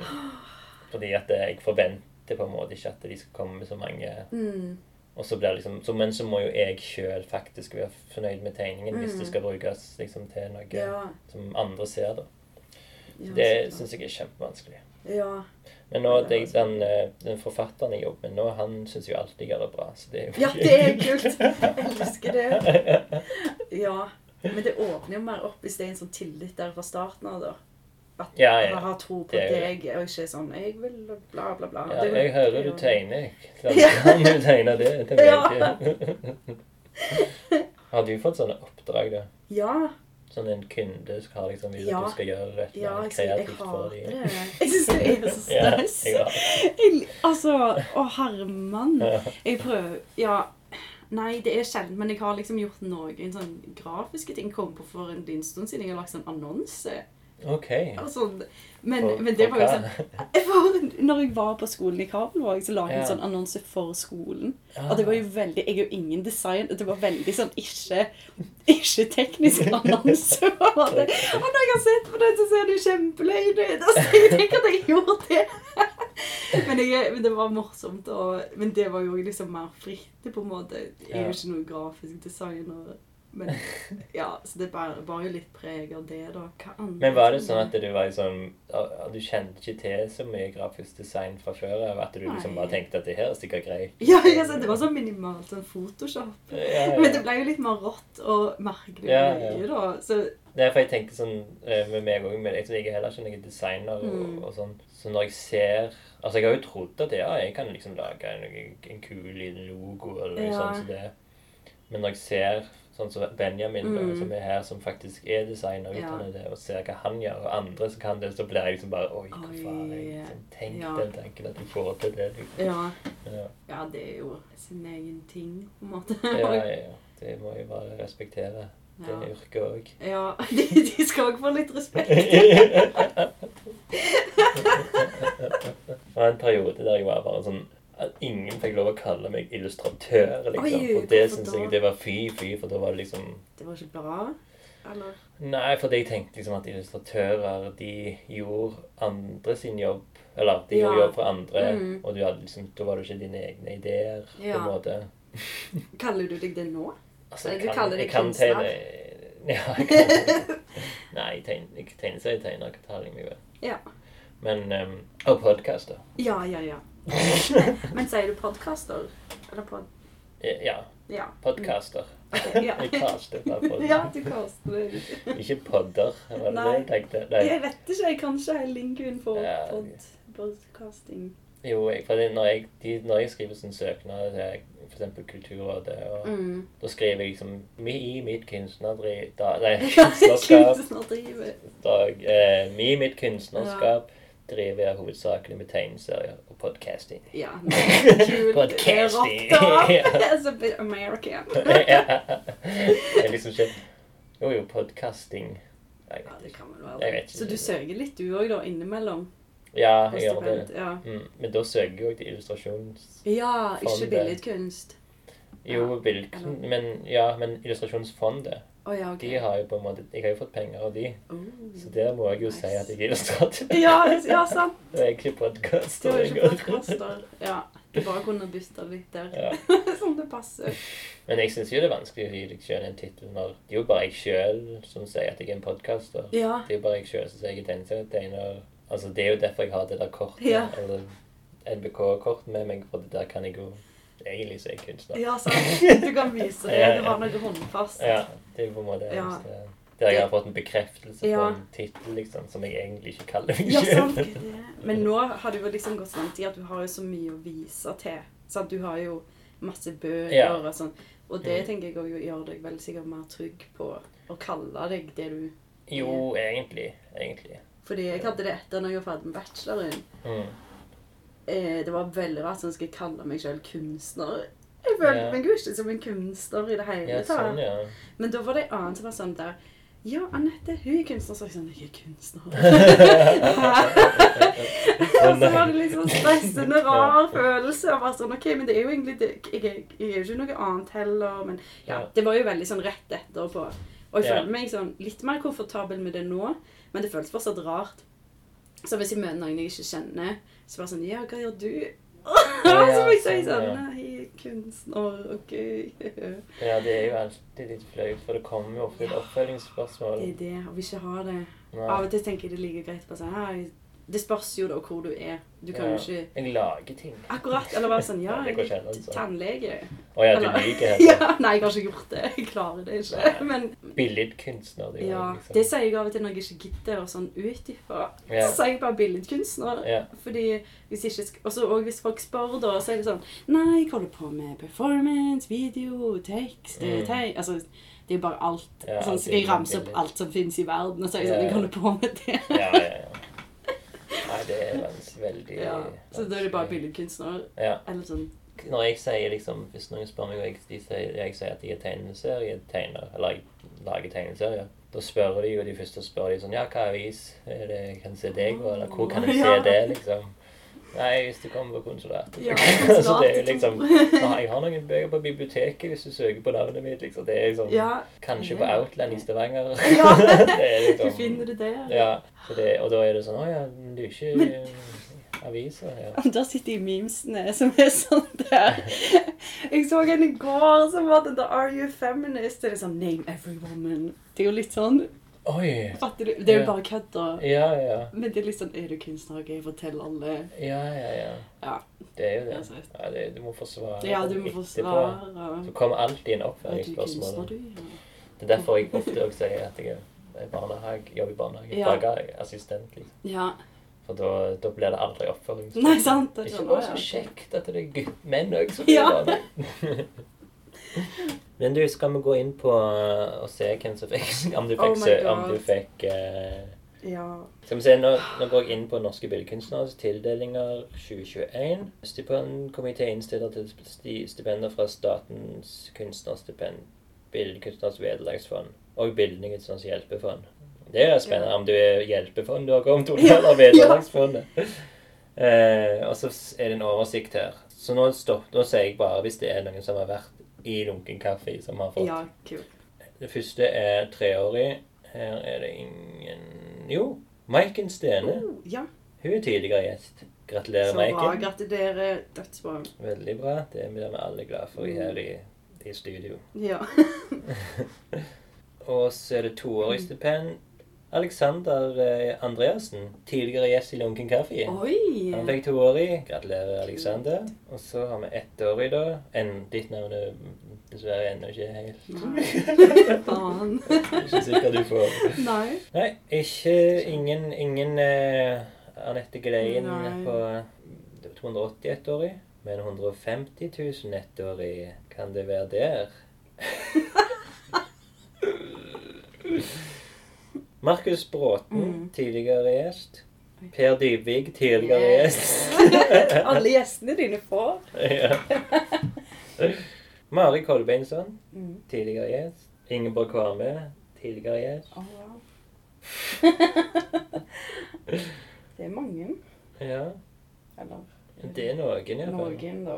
fordi at jeg forventer på en måte ikke at de skal komme med så mange Mm. Og så blir liksom, så, Men så må jo jeg sjøl faktisk være fornøyd med tegningen hvis Mm. det skal brukes liksom til noe Ja. som andre ser. da. ja Det så syns jeg er kjempevanskelig. Ja. Men nå, det den, eh, den forfatteren jeg jobber med nå, han syns jo alltid jeg gjør det bra. Så det er jo ja, det er kult. Jeg elsker det. Ja. Men det åpner jo mer opp hvis det er en sånn tillit der fra starten av, da. At Ja, ja. man har tro på er deg, og ikke sånn 'Jeg vil bla, bla, bla'. Ja, jeg hører du er tegner. Kan du tegne det? Det Ja. Har du fått sånne oppdrag, da? Ja. Sånn en kunde skal ha liksom, vil Ja. at du skal gjøre et Ja, kreativt jeg, jeg kreativt for hater dem? det. Jeg syns det er så stress. jeg. Jeg, altså Å, herremann. Jeg prøver Ja. Nei, det er sjelden, men jeg har liksom gjort noen sånn grafiske ting. Kom på for en liten stund siden. Jeg har lagt sånn annonse. OK. Sånn. Men, For- men det var jo sånn Når jeg var på skolen i Kabelvåg, så la jeg en sånn annonse for skolen. Ja. Og det var jo veldig Jeg er jo ingen design. Det var veldig sånn ikke ikke teknisk annonse. Og når jeg har sett på det, så ser det kjempeløyd ut. Altså, jeg tenker at jeg gjorde det. Men, jeg, men det var morsomt. Og, men det var jo liksom mer fritt, på en måte. Jeg er jo ikke noen grafisk designer. Men ja, så det bar, jo litt preg av det, da. Hva andre Men var det sånn at du var sånn Du kjente ikke til så mye grafisk design fra før av? At du liksom bare tenkte at det her er sikkert greit? Ja, ja det var så minimalt sånn Photoshop. Ja, ja. Men det ble jo litt mer rått og merkelig Ja, ja. mye, da. Så Nei, for jeg tenker sånn eh, med meg òg Jeg er heller ikke noen designer Mm. og, og sånn. Så når jeg ser Altså, jeg har jo trodd at ja, jeg kan liksom lage en, en kul liten logo eller noe Ja. sånt som det. Men når jeg ser sånn som Benjamin, Mm. som er her, som faktisk er designer, Ja. det, og ser hva han gjør, og andre som kan det, så blir jeg liksom bare Oi, hva faen? Liksom, tenk ja. den tanken at jeg får til det. Liksom. ja. Ja. ja, det er jo sin egen ting, på en måte. Ja, ja. Det må jeg bare respektere. Det Ja. yrket òg. Ja, de, de skal òg få litt respekt. Det var en periode der jeg var bare sånn at ingen fikk lov å kalle meg illustratør. liksom. Oi, for det syns jeg det var fy, fy, for da var det liksom Det var ikke bra? Eller? Nei, fordi jeg tenkte liksom at illustratører de gjorde andre sin jobb. Eller de Ja. gjorde jobb for andre, Mm. og liksom, da var det ikke dine egne ideer. på en måte. Kaller du deg det nå? Altså, Du kaller deg jeg kan kunstner? tegne Ja, jeg kan Nei, jeg tegner, jeg så jeg jeg meg ved. Ja. Men um, Og podkaster. Ja, ja, ja. Men sier du podcaster? Eller pod... Ja, Ja. Podcaster. Okay, ja. Jeg caster bare pod. ja, du kaster. Ikke podder, var det Nei. det jeg tenkte? Nei. Jeg vet ikke, jeg kan ikke hele linken for Ja. pod, podcasting. Jo, jeg, for når, jeg, de, når jeg skriver sånn søknad til f.eks. Kulturrådet, og Mm. da skriver jeg liksom I mitt kunstnerdri... Nei, kunstnerskap dag, eh, I mitt kunstnerskap driver jeg hovedsakelig med tegneserier og podcasting. Ja. Kul. Podcasting. Ja. A bit American. ja. Det er liksom ikke Jo, jo, podcasting Jeg Ja, vet det ikke. vel Jeg vet ikke. Så du søker litt du òg, da, innimellom? Ja, jeg gjør det. Ja. Mm. Men da søker jeg òg til illustrasjonsfondet. ja, ikke billedkunst. Jo, Ja, billedkunst Men ja, men Illustrasjonsfondet Å ja, okay. De har jo på en måte Jeg har jo fått penger av de, Oh. så der må jeg jo si at jeg er illustratør. Ja, ja, sant. Og jeg er ikke Du podkaster har ikke podkaster. Ja. Du bare kunne bytta litt der. Ja. Som det passer. Men jeg syns jo det er vanskelig å gi deg sjøl en tittel når Det er jo bare jeg sjøl som sier at jeg er en podkaster. Ja. Det er jo bare jeg sjøl som sier jeg er tegneserietegner. Altså, det er jo derfor jeg har det der kortet, Ja. eller NBK-kort med meg, for det der kan jeg jo egentlig så er jeg kunstner. Ja, sant. Du kan vise det. Du har noe håndfast. Ja, det er på en måte det Ja. Der jeg har fått en bekreftelse på en tittel, liksom, som jeg egentlig ikke kaller meg Ja, selv. sant. Men nå har du jo liksom gått sånn tid at du har jo så mye å vise til. Sant? Du har jo masse bøker Ja. og sånn. Og det Mm. tenker jeg også gjør deg vel sikkert mer trygg på å kalle deg det du Jo, egentlig. Egentlig. Fordi jeg hadde det etter når jeg var ferdig med bacheloren. Mm. Eh, det var veldig rart sånn skal jeg kalle meg selv kunstner. Jeg følte Ja. meg jo ikke som en kunstner i det hele Ja, tatt. sånn, ja. Men da var det en annen som var sånn der Ja, Anette, hun er kunstner. Så jeg sånn Jeg er kunstner. Og så var det liksom sånn stressende, rar følelse. Og bare sånn, ok, men det er jo egentlig det, jeg, er- jeg er jo ikke noe annet heller. Men Ja. det var jo veldig sånn rett etterpå. Og jeg føler meg sånn litt mer komfortabel med det nå, men det føles fortsatt rart. Så hvis jeg møter noen jeg ikke kjenner, så bare sånn Ja, hva gjør du? Ja, så fikk jeg sånn, sånn. Nei, er kunstner. OK. ja, det er jo alltid litt flaut, for det kommer jo ofte et oppfølgingsspørsmål. Det er det. og vi ikke har det. Nei. Av og til tenker jeg det er like greit bare sånn «Hei, Det spørs jo da hvor du er. Du kan jo Ja. ikke Jeg lager ting. Akkurat. Eller være sånn Ja, jeg er tannlege. Å ja, du liker det Ja, nei, jeg har ikke gjort det. Jeg klarer det ikke. Nei. Men billedkunstner. Det ja, liksom. det sier jeg av og til når jeg ikke gidder å sånn utdype. Ja. Så sier jeg bare billedkunstner. Ja. Fordi hvis ikke sk- Og hvis folk spør, da, så er det sånn Nei, jeg holder på med performance, video, tekst, Mm. teg Altså, det er bare alt. Ja, sånn, skal jeg ramse opp alt som finnes i verden, og så er jeg sånn Jeg holder på med det. Ja, ja, ja. Nei, det er veldig Ja, så da er det bare billedkunstner. Ja. Eller sånn Når jeg sier liksom Hvis noen spør meg, og jeg, de jeg sier at jeg er tegneserietegner, eller jeg lager tegneserier, da spør de jo de første spør de sånn Ja, hva avis er det jeg kan se deg på, eller hvor kan jeg se det, liksom? Nei, hvis du kommer på konsulat. Ja, det er jo liksom Jeg har noen bøker på biblioteket hvis du søker på navnet mitt, liksom. Det er liksom Ja. Kanskje på Outland i Stavanger. Ja. det er Du liksom finner det der. Ja, det, og da er det sånn Å ja, du er ikke Men- aviser? Ja. Der sitter de memesene som er sånn der. Jeg så en i går som var den der Are you feminist? Det er sånn Name every woman. Det er jo litt sånn Oi! Fatter du? Det er jo Ja. bare kødd. Ja, ja. Men det er litt sånn Er du kunstner? Ok, fortell alle. Ja, ja, ja. Ja. Det er jo det. Ja, det du må forsvare Ja, du må etterpå. forsvare. Så kommer alltid en oppføringsspørsmål. Ja. Det er derfor jeg ofte også sier at jeg er barnehage, jobber i barnehage. Ja. Barnehageassistent, liksom. ja. For da, da blir det aldri oppføringsspørsmål. Nei, sant? Det er Ikke sånn, så kjekt at det er menn òg som Ja. gjør det. Men du, skal vi gå inn på uh, og se hvem som fikk Om du fikk, oh om du fikk uh, Ja. Skal vi se, nå, nå går jeg inn på Norske billedkunstneres tildelinger 2021. Stipendkomité innstiller til stipender fra Statens kunstnerstipend, Billedkunstners vederlagsfond og Bildningens hjelpefond. Det er spennende om du er hjelpefond du har kommet under, eller vederlagsfondet. uh, og så er det en oversikt her. Så nå, stopp, nå sier jeg bare hvis det er noen som har vært i lunken kaffe, som har fått ja, kult. det første er treårig. Her er det ingen Jo, Maiken Stene. Oh, ja. Hun er tidligere gjest. Gratulerer, Så bra. Maiken. Gratulerer. Dødsbra. Veldig bra. Det blir vi alle glad for her i, i studio. Ja. Og så er det toårig stipend. Alexander eh, Andreassen, tidligere gjest i Lunken Kaffe. Han fikk toårig. Gratulerer, Alexander. Og så har vi ett år i, da. En, ditt navn er dessverre ennå ikke helt Faen. Ikke sikkert du får Nei. Nei, ikke Ingen, ingen uh, Anette Gleien på 280 ettårig. Men 150 000 ettårig, kan det være der? Markus Bråten, Mm. tidligere gjest. Per Dybvig, tidligere Yes. gjest. Alle gjestene dine får. ja. Mari Kolbeinsson, Mm. tidligere gjest. Ingeborg Kvarme, tidligere gjest. Oh, wow. det er mange. Ja, Eller det er noen i hvert fall. noen, da.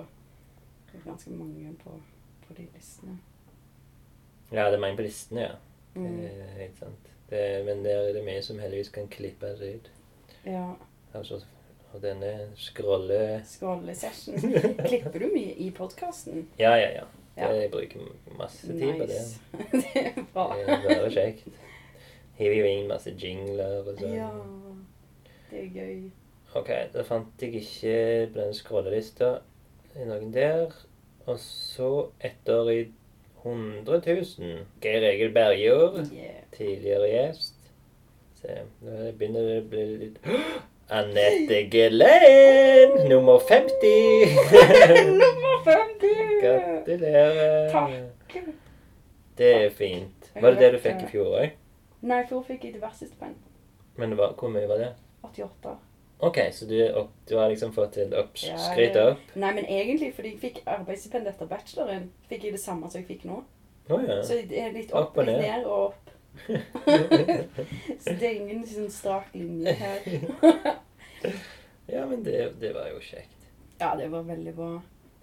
Det er ganske mange på, på de listene. Ja, det er mange på listene, ja. Mm. Det er helt sant. Det, men der er det vi som heldigvis kan klippe det ut. Ja. Altså, og denne scrolle... Skålesession. Klipper du mye i podkasten? Ja, ja, ja. Ja. Jeg bruker masse tid på det. Det er bra. Det er bare kjekt. Hiver jo inn masse jingler og sånn. Ja. Det er gøy. Ok, da fant jeg ikke på den scrollelista noen der. Og så etter i 100 000 Geir Egil Bergjord, Yeah. tidligere gjest. Se, nå begynner det å bli litt Anette Gelen, nummer 50. Nummer 50! Gratulerer. Takk. Det er fint. Var det det du fikk i fjor òg? Nei, i fjor fikk jeg diverse stipend. Men var, hvor mye var det? 88. OK, så du, opp, du har liksom fått til opp, Ja, skryt opp? Nei, men egentlig fordi jeg fikk arbeidsstipend etter bacheloren, fikk jeg det samme som jeg fikk nå. Oh, ja. Så det er litt opp, Opp og litt ned. ned og opp. så det er ingen sånn strak linje her. Ja, men det, det var jo kjekt. Ja, det var veldig bra.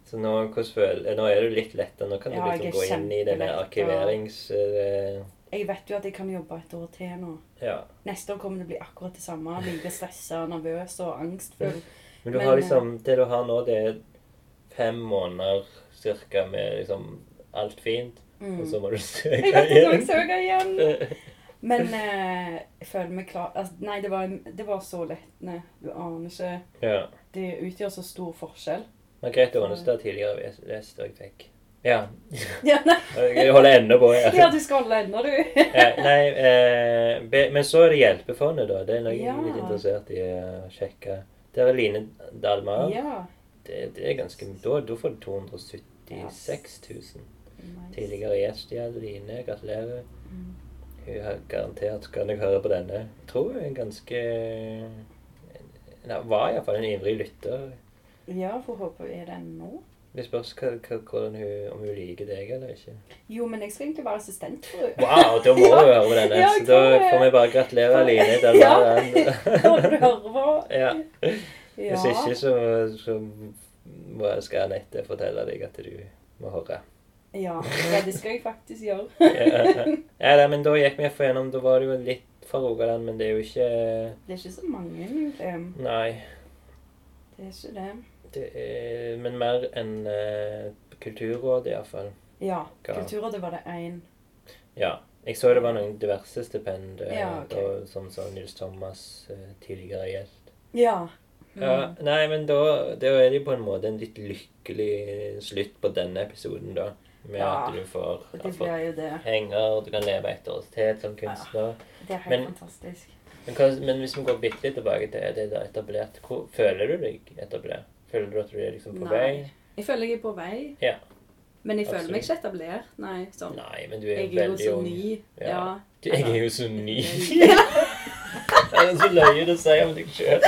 Så nå, nå er du litt lettere. Nå kan du Ja, liksom gå inn i denne arkiverings... eh, Jeg vet jo at jeg kan jobbe et år til nå. ja. Neste år kommer det å bli akkurat det samme. Like stressa, nervøs og angstfull. Men du Men, har liksom, det du har nå, det er fem måneder cirka med liksom alt fint. Mm. Og så må du søke igjen. Jeg vet ikke om jeg søker igjen. Men eh, jeg føler meg klar altså, Nei, det var, det var så lettende. Du aner ikke. Ja. Det utgjør så stor forskjell. Margrethe Aanestad tidligere lest og jeg fikk. Ja. Ja. Jeg holder ennå på. Ja. ja du skal holde ennå, du. Ja, nei, eh, be, men så er det Hjelpefondet, da. Det er noe jeg er litt interessert i å sjekke. Der er Line Dalmar. Ja. Det, det er ganske Da, da får du 276 000. Nice. Tidligere gjest i Adeline. Gratulerer. Mm. Hun har garantert kan jeg høre på denne. Jeg tror hun er en ganske Hun var iallfall en ivrig lytter. Ja, får håpe er det ennå. Det spørs om hun liker deg eller ikke. Jo, men jeg skal egentlig være assistent for henne. Wow, da må Ja. du høre på denne. Ja, da får vi bare gratulere Line Ja. Når du hører på. Ja. Hvis ikke, så, så må jeg skal Anette fortelle deg at du må høre. Ja, ja, det skal jeg faktisk gjøre. Ja, ja da, men da gikk vi for gjennom. Da var det jo litt fra Rogaland, men det er jo ikke Det er ikke så mange, egentlig. Nei. Det er ikke det. Er, men mer enn uh, Kulturrådet, iallfall. Ja? Kulturrådet var det én. Ja. Jeg så det var noen diverse stipend, eh, Ja, okay. som sånn Nils Thomas eh, tidligere gjeldt. Ja. Mm. Ja, nei, men da, da er det på en måte en litt lykkelig slutt på denne episoden, da. Med Ja, at du får, Det penger, du kan leve et års tid som kunstner. Det er helt Men- fantastisk. Men, men hvis vi går bitte litt tilbake til det der etablert, hvor, føler du deg etablert? Føler du at du er liksom på Nei. vei? Jeg føler jeg er på vei. Ja. Men jeg føler Absolutt. meg ikke etablert. Nei, sånn. Nei, men du er Jeg er jo veldig så ung. ny. Ja. Ja. Du, jeg er jo så ny. det er så løye å si om deg sjøl.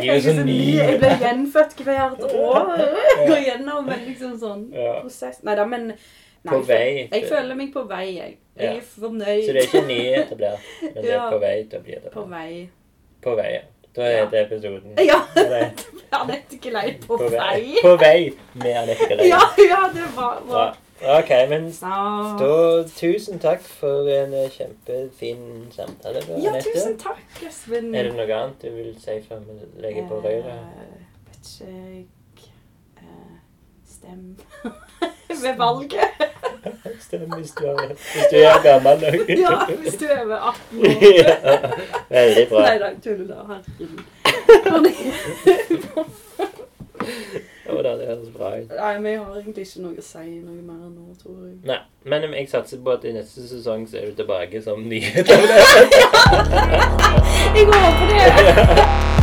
Jeg er jo så ny. Jeg blir gjenfødt hvert år. Går gjennom en liksom sånn prosess. Nei da, men nei, På vei. Jeg føler meg på vei, jeg. Jeg Ja. er fornøyd. Så det er ikke nyetablert, men det er på vei til å bli På vei. På vei, ja. Da er det episoden. Ja. Anette Gelei på, På vei. vei. På vei med Anette Galei. Ja, ja, det var var. Ok, men Så. da tusen takk for en eh, kjempefin samtale. da, Ja, Anette. tusen takk, Espen. Er det noe annet du vil si før vi legger på røret? Eh, vet ikke jeg eh, Stem ved valget. Stem hvis du er, hvis du er gammel nok. Ja, hvis du er over 18 år. ja, veldig bra. Nei da, tuller. Herregud. Jo da, det høres bra ut. Nei, jeg har egentlig ikke noe å si noe mer nå, tror jeg. Nei, men jeg satser på at i neste sesong så er du tilbake som nyhet. Jeg håper det!